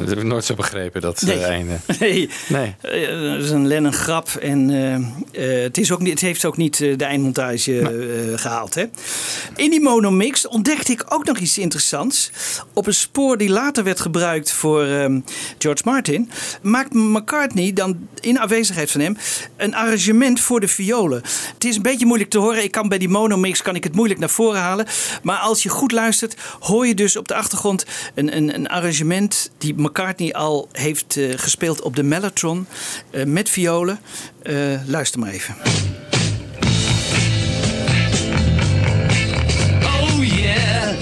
[SPEAKER 6] Heb ik nooit zo begrepen, dat
[SPEAKER 5] Nee.
[SPEAKER 6] eh, einde.
[SPEAKER 5] Nee,
[SPEAKER 6] Nee.
[SPEAKER 5] Eh, dat is een Lennon grap. En eh, het, is ook niet, het heeft ook niet de eindmontage eh, gehaald. Hè? In die monomix ontdekte ik ook nog iets interessants. Op een spoor die later werd gebruikt voor ehm, George Martin... maakt McCartney dan in afwezigheid van hem een arrangement voor de violen. Het is een beetje moeilijk te horen. Ik kan bij die monomix kan ik het moeilijk naar voren halen. Maar als je goed luistert, hoor je dus op de achtergrond een, een, een arrangement die McCartney al heeft eh, gespeeld op de Mellotron eh, met violen. Eh, luister maar even.
[SPEAKER 12] Oh yeah.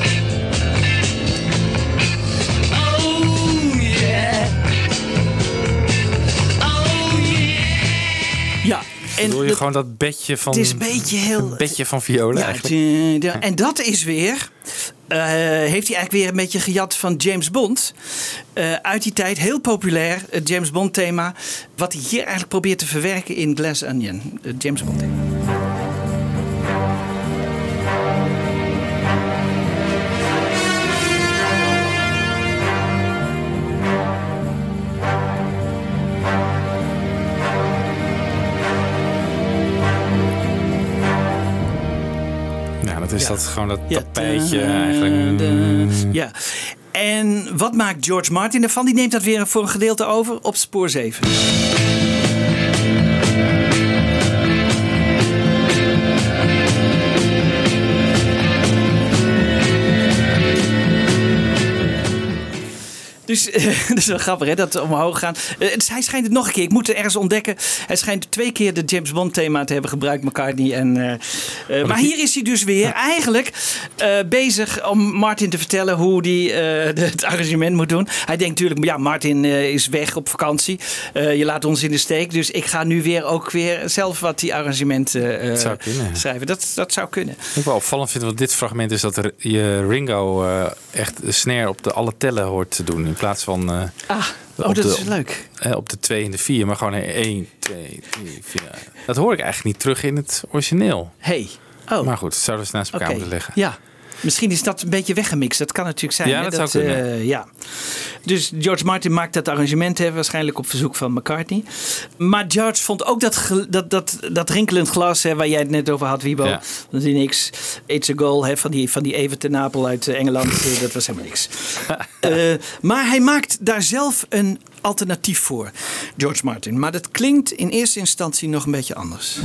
[SPEAKER 12] Oh yeah. Oh yeah.
[SPEAKER 5] Ja, en
[SPEAKER 6] Wil je
[SPEAKER 5] dat-
[SPEAKER 6] gewoon dat bedje van...
[SPEAKER 5] Het is een beetje heel-
[SPEAKER 6] Een bedje van violen
[SPEAKER 5] Ja,
[SPEAKER 6] eigenlijk.
[SPEAKER 5] het, ja, en dat is weer. Eh, heeft hij eigenlijk weer een beetje gejat van James Bond. Eh, uit die tijd heel populair, het James Bond thema. Wat hij hier eigenlijk probeert te verwerken in Glass Onion. Het James Bond thema.
[SPEAKER 6] Ja, dat is gewoon dat tapijtje eigenlijk.
[SPEAKER 5] Ja. En wat maakt George Martin ervan? Die neemt dat weer voor een gedeelte over op spoor 7. Dus eh, dat is wel grappig hè, dat we omhoog gaan. Eh, het- hij schijnt het nog een keer, ik moet het ergens ontdekken. Hij schijnt twee keer de James Bond thema te hebben gebruikt, McCartney. En, eh, eh, maar hier is hij dus weer eigenlijk bezig om Martin te vertellen hoe hij het arrangement moet doen. Hij denkt natuurlijk, ja Martin is weg op vakantie. Je laat ons in de steek. Dus ik ga nu weer ook weer zelf wat die arrangementen
[SPEAKER 6] Dat zou kunnen.
[SPEAKER 5] schrijven. Dat, dat zou kunnen.
[SPEAKER 6] Wat ik wel opvallend vind, want dit fragment is dat je Ringo echt de snare op de alle tellen hoort te doen. In plaats van. eh,
[SPEAKER 5] Ah, oh,
[SPEAKER 6] op
[SPEAKER 5] dat
[SPEAKER 6] de-
[SPEAKER 5] is leuk.
[SPEAKER 6] eh, op de 2 en de 4, maar gewoon 1, 2, 3, 4. Dat hoor ik eigenlijk niet terug in het origineel.
[SPEAKER 5] Hey. Oh.
[SPEAKER 6] Maar goed, zouden we eens naast elkaar
[SPEAKER 5] Oké,
[SPEAKER 6] moeten leggen.
[SPEAKER 5] Ja. Misschien is dat een beetje weggemixt. Dat kan natuurlijk zijn.
[SPEAKER 6] Ja,
[SPEAKER 5] hè,
[SPEAKER 6] dat zou kunnen.
[SPEAKER 5] eh, ja. Dus George Martin maakt dat arrangement, hè, waarschijnlijk op verzoek van McCartney. Maar George vond ook dat, dat, dat, dat rinkelend glas, hè, waar jij het net over had, Wiebo.
[SPEAKER 6] Ja.
[SPEAKER 5] Dat is niks. It's a goal hè, van, die, van die Even ten Napel uit eh, Engeland. eh, dat was helemaal niks. Maar hij maakt daar zelf een alternatief voor, George Martin. Maar dat klinkt in eerste instantie nog een beetje anders.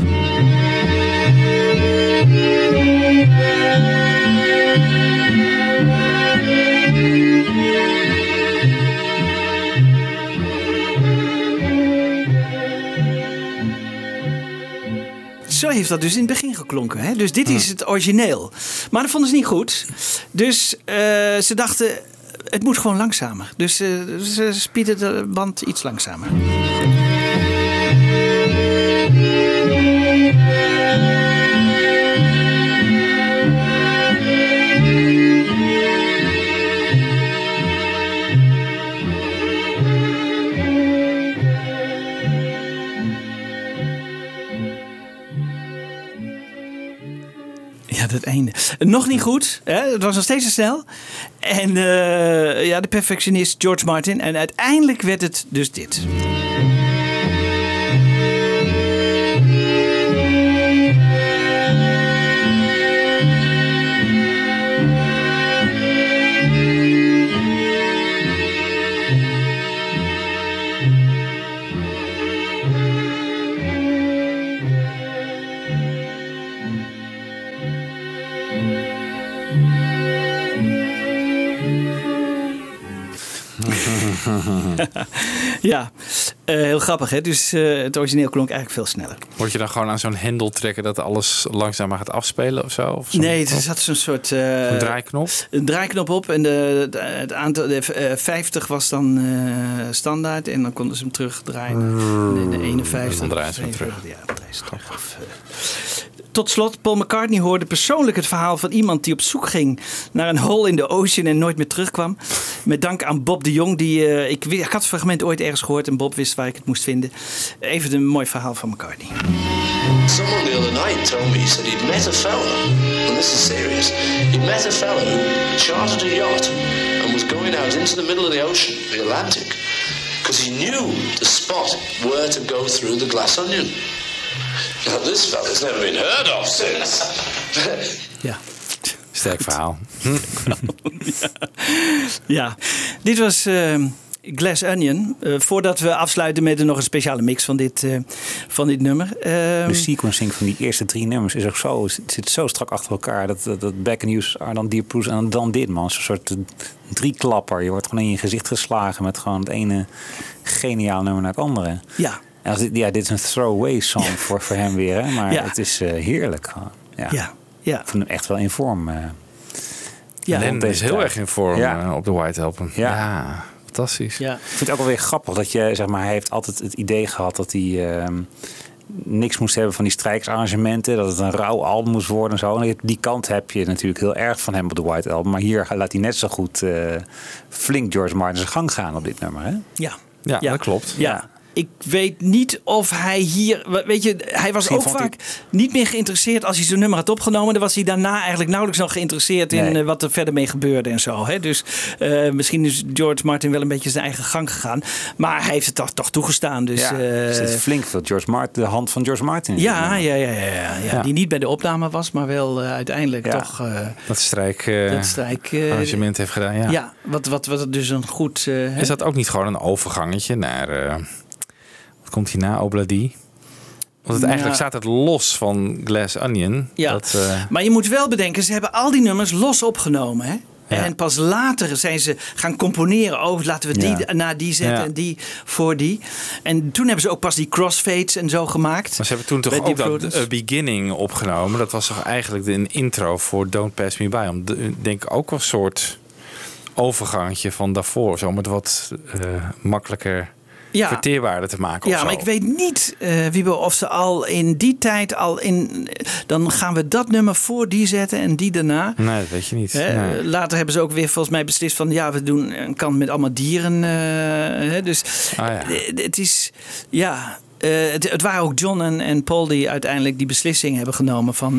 [SPEAKER 5] Zo heeft dat dus in het begin geklonken. Hè? Dus dit is het origineel. Maar dat vonden ze niet goed. Dus eh, ze dachten, het moet gewoon langzamer. Dus eh, ze spieden de band iets langzamer. Ja, dat einde. Nog niet goed. Hè? Het was nog steeds te snel. En eh, ja, de perfectionist George Martin. En uiteindelijk werd het dus dit. ja, eh, heel grappig hè. Dus eh, het origineel klonk eigenlijk veel sneller.
[SPEAKER 6] Moet je dan gewoon aan zo'n hendel trekken dat alles langzamer gaat afspelen of zo? Of
[SPEAKER 5] Nee, er zat zo'n soort... eh,
[SPEAKER 6] Een draaiknop?
[SPEAKER 5] Een draaiknop op en de, de- het aantal, de, eh, 50 was dan eh, standaard en dan konden ze hem terugdraaien. De, de 51.
[SPEAKER 6] Dan draaien ze hem
[SPEAKER 5] 52, Ja, draaien ze terug. Of, eh, tot slot, Paul McCartney hoorde persoonlijk het verhaal van iemand die op zoek ging naar een hole in de ocean en nooit meer terugkwam. Met dank aan Bob de Jong. Die, eh, ik, ik had het fragment ooit ergens gehoord en Bob wist waar ik het moest vinden. Even een mooi verhaal van McCartney.
[SPEAKER 27] Someone the other night told me he said he'd met a fella, and this is serious. He'd met a fella who chartered a yacht and was going out into the middle of the ocean, the Atlantic, because he knew the spot where to go through the glass onion. Now, this fella's never been heard of since.
[SPEAKER 6] Sterk verhaal.
[SPEAKER 5] Ja, dit was ehm, Glass Onion. Eh, voordat we afsluiten met nog een speciale mix van dit, eh, van dit nummer. Ehm,
[SPEAKER 2] De sequencing van die eerste drie nummers is ook zo, het zit zo strak achter elkaar. Dat, dat, dat Back are dan Dear en dan dit, man. Zo'n soort drieklapper. Je wordt gewoon in je gezicht geslagen met gewoon het ene geniaal nummer naar het andere.
[SPEAKER 5] Ja.
[SPEAKER 2] Als dit, ja, dit is een throwaway song voor, voor hem weer, hè? maar
[SPEAKER 5] Ja.
[SPEAKER 2] het is eh, heerlijk. gewoon. Ja.
[SPEAKER 5] Ja, ja.
[SPEAKER 2] Ik vind hem echt wel in vorm. eh.
[SPEAKER 5] Ja.
[SPEAKER 2] Deze
[SPEAKER 6] is heel
[SPEAKER 2] tijd.
[SPEAKER 6] erg in vorm
[SPEAKER 2] Ja.
[SPEAKER 6] eh, op de White Album.
[SPEAKER 2] Ja.
[SPEAKER 6] Ja, fantastisch.
[SPEAKER 5] Ja.
[SPEAKER 2] Ik vind het ook wel weer grappig dat je, zeg maar, hij heeft altijd het idee gehad dat hij ehm, niks moest hebben van die strijksarrangementen, dat het een rauw album moest worden en zo. En die kant heb je natuurlijk heel erg van hem op de White Album, maar hier laat hij net zo goed eh, flink George Martin zijn gang gaan op dit nummer, hè?
[SPEAKER 5] Ja.
[SPEAKER 6] Ja, dat klopt.
[SPEAKER 5] Ja. Ik weet niet of hij hier. Weet je, hij was
[SPEAKER 2] Misschien
[SPEAKER 5] ook vaak niet meer geïnteresseerd als hij zo'n nummer had opgenomen. Dan was hij daarna eigenlijk nauwelijks nog geïnteresseerd in eh, wat er verder mee gebeurde en zo. Hè? Dus eh, misschien is George Martin wel een beetje zijn eigen gang gegaan. Maar hij heeft het toch, toch toegestaan. Dus,
[SPEAKER 2] ja,
[SPEAKER 5] eh,
[SPEAKER 2] er zit flink veel George Martin, de hand van George Martin. in.
[SPEAKER 5] ja, ja, ja, ja, ja, ja.
[SPEAKER 6] Ja.
[SPEAKER 5] Die niet bij de opname was, maar wel uiteindelijk
[SPEAKER 2] Ja.
[SPEAKER 5] toch. eh,
[SPEAKER 6] Dat strijk, eh,
[SPEAKER 5] dat strijk. eh,
[SPEAKER 6] arrangement heeft gedaan. Ja.
[SPEAKER 5] ja. wat, wat, wat dus een goed. eh?
[SPEAKER 6] Is dat ook niet gewoon een overgangetje naar... komt hierna? Obladi? Want het, eigenlijk
[SPEAKER 5] Ja.
[SPEAKER 6] staat het los van Glass Onion.
[SPEAKER 5] Ja.
[SPEAKER 6] Dat, eh,
[SPEAKER 5] Maar je moet wel bedenken, ze hebben al die nummers los opgenomen. Hè?
[SPEAKER 6] Ja.
[SPEAKER 5] En pas later zijn ze gaan componeren. Oh, laten we die
[SPEAKER 6] Ja.
[SPEAKER 5] naar die zetten
[SPEAKER 6] Ja.
[SPEAKER 5] en die voor die. En toen hebben ze ook pas die crossfades en zo gemaakt.
[SPEAKER 6] Maar ze hebben toen toch ook dat eh, beginning opgenomen. Dat was toch eigenlijk de een intro voor Don't Pass Me By. Om de- denk ik ook een soort overgangetje van daarvoor. Zo om het wat eh, makkelijker
[SPEAKER 5] Ja.
[SPEAKER 6] verteerbaarder te maken.
[SPEAKER 5] Ja, maar
[SPEAKER 6] zo.
[SPEAKER 5] ik weet niet, Wiebe, of ze al in die tijd al in. Dan gaan we dat nummer voor die zetten en die daarna.
[SPEAKER 6] Nee, dat weet je niet.
[SPEAKER 5] Hè,
[SPEAKER 6] Nee.
[SPEAKER 5] Later hebben ze ook weer volgens mij beslist van ja, we doen een kant met allemaal dieren. eh, hè, dus
[SPEAKER 6] Ah, ja.
[SPEAKER 5] het is ja. eh, het, het waren ook John en, en Paul die uiteindelijk die beslissing hebben genomen van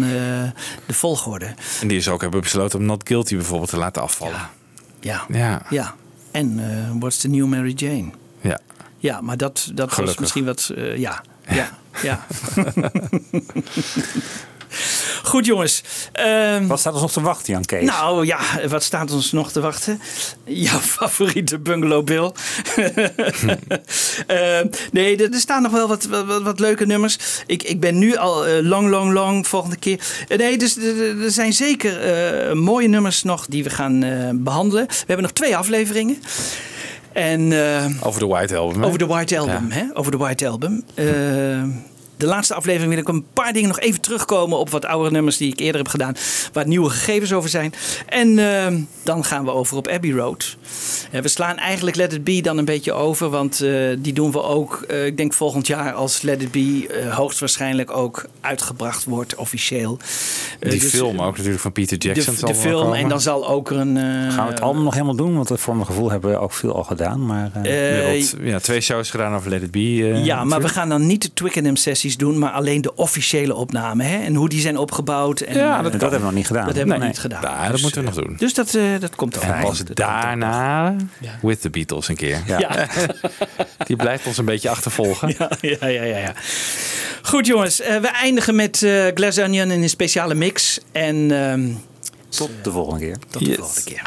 [SPEAKER 5] de volgorde.
[SPEAKER 6] En die is ook hebben besloten om Not Guilty bijvoorbeeld te laten afvallen.
[SPEAKER 5] Ja.
[SPEAKER 6] Ja.
[SPEAKER 5] Ja. En eh, What's the New Mary Jane?
[SPEAKER 6] Ja.
[SPEAKER 5] Maar dat, dat was misschien wat. eh, ja. Ja. ja. Goed, jongens. Ehm,
[SPEAKER 2] Wat staat ons nog te wachten, Jan Kees?
[SPEAKER 5] nou ja, wat staat ons nog te wachten? Jouw favoriete Bungalow Bill. Ehm, nee, er, er staan nog wel wat, wat, wat, leuke nummers. Ik, ik ben nu al eh, lang, lang, lang volgende keer. Eh, nee, dus er, zijn zeker eh, mooie nummers nog die we gaan eh, behandelen. We hebben nog twee afleveringen. En, eh,
[SPEAKER 6] Over de White Album.
[SPEAKER 5] over de White Album, hè? Over de White Album. De laatste aflevering wil ik een paar dingen nog even terugkomen op wat oudere nummers die ik eerder heb gedaan, waar nieuwe gegevens over zijn. En eh, dan gaan we over op Abbey Road. We slaan eigenlijk Let It Be dan een beetje over, want eh, die doen we ook, eh, ik denk volgend jaar als Let It Be eh, hoogstwaarschijnlijk ook uitgebracht wordt, officieel.
[SPEAKER 6] Die
[SPEAKER 5] dus,
[SPEAKER 6] film ook natuurlijk van Peter Jackson.
[SPEAKER 5] De, film
[SPEAKER 6] komen.
[SPEAKER 5] en dan zal ook er een...
[SPEAKER 2] Gaan we het album nog helemaal doen? Want voor mijn gevoel hebben we ook veel al gedaan. Maar,
[SPEAKER 6] ja, twee shows gedaan over Let It Be.
[SPEAKER 5] ja, maar we gaan dan niet de Twickenham sessies doen, maar alleen de officiële opname. Hè? En hoe die zijn opgebouwd. En,
[SPEAKER 2] Ja,
[SPEAKER 5] eh,
[SPEAKER 2] dat, dat hebben we nog niet gedaan.
[SPEAKER 5] Dat hebben we
[SPEAKER 2] Nee.
[SPEAKER 5] niet gedaan.
[SPEAKER 6] Ja, dat
[SPEAKER 5] Dus,
[SPEAKER 6] moeten we nog doen.
[SPEAKER 5] Dus dat, eh, dat komt ook.
[SPEAKER 6] En pas daarna With the Beatles een keer.
[SPEAKER 5] Ja.
[SPEAKER 6] Die blijft ons een beetje achtervolgen.
[SPEAKER 5] Ja, ja, ja, ja, ja. Goed jongens, eh, we eindigen met eh, Glass Onion in een speciale mix. En ehm,
[SPEAKER 2] Tot de volgende keer.
[SPEAKER 5] tot de volgende keer.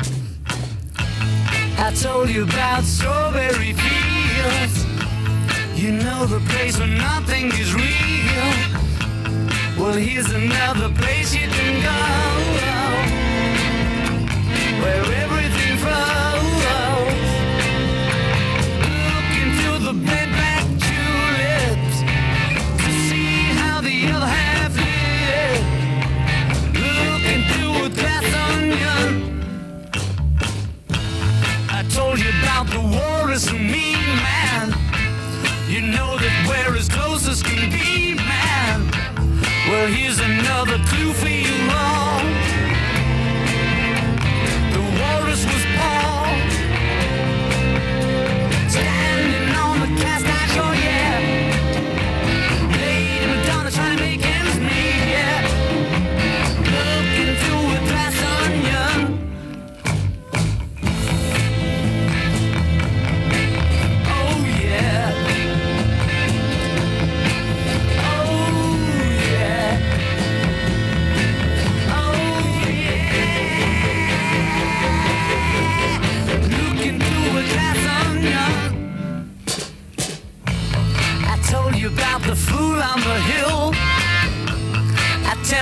[SPEAKER 12] I told you about strawberry fields. You know the place where nothing is real. Well, here's another place you can go. Where man. Well, here's another clue for you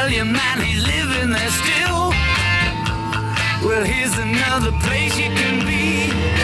[SPEAKER 11] tell you, man, he's living there still. Well, here's another place you can be.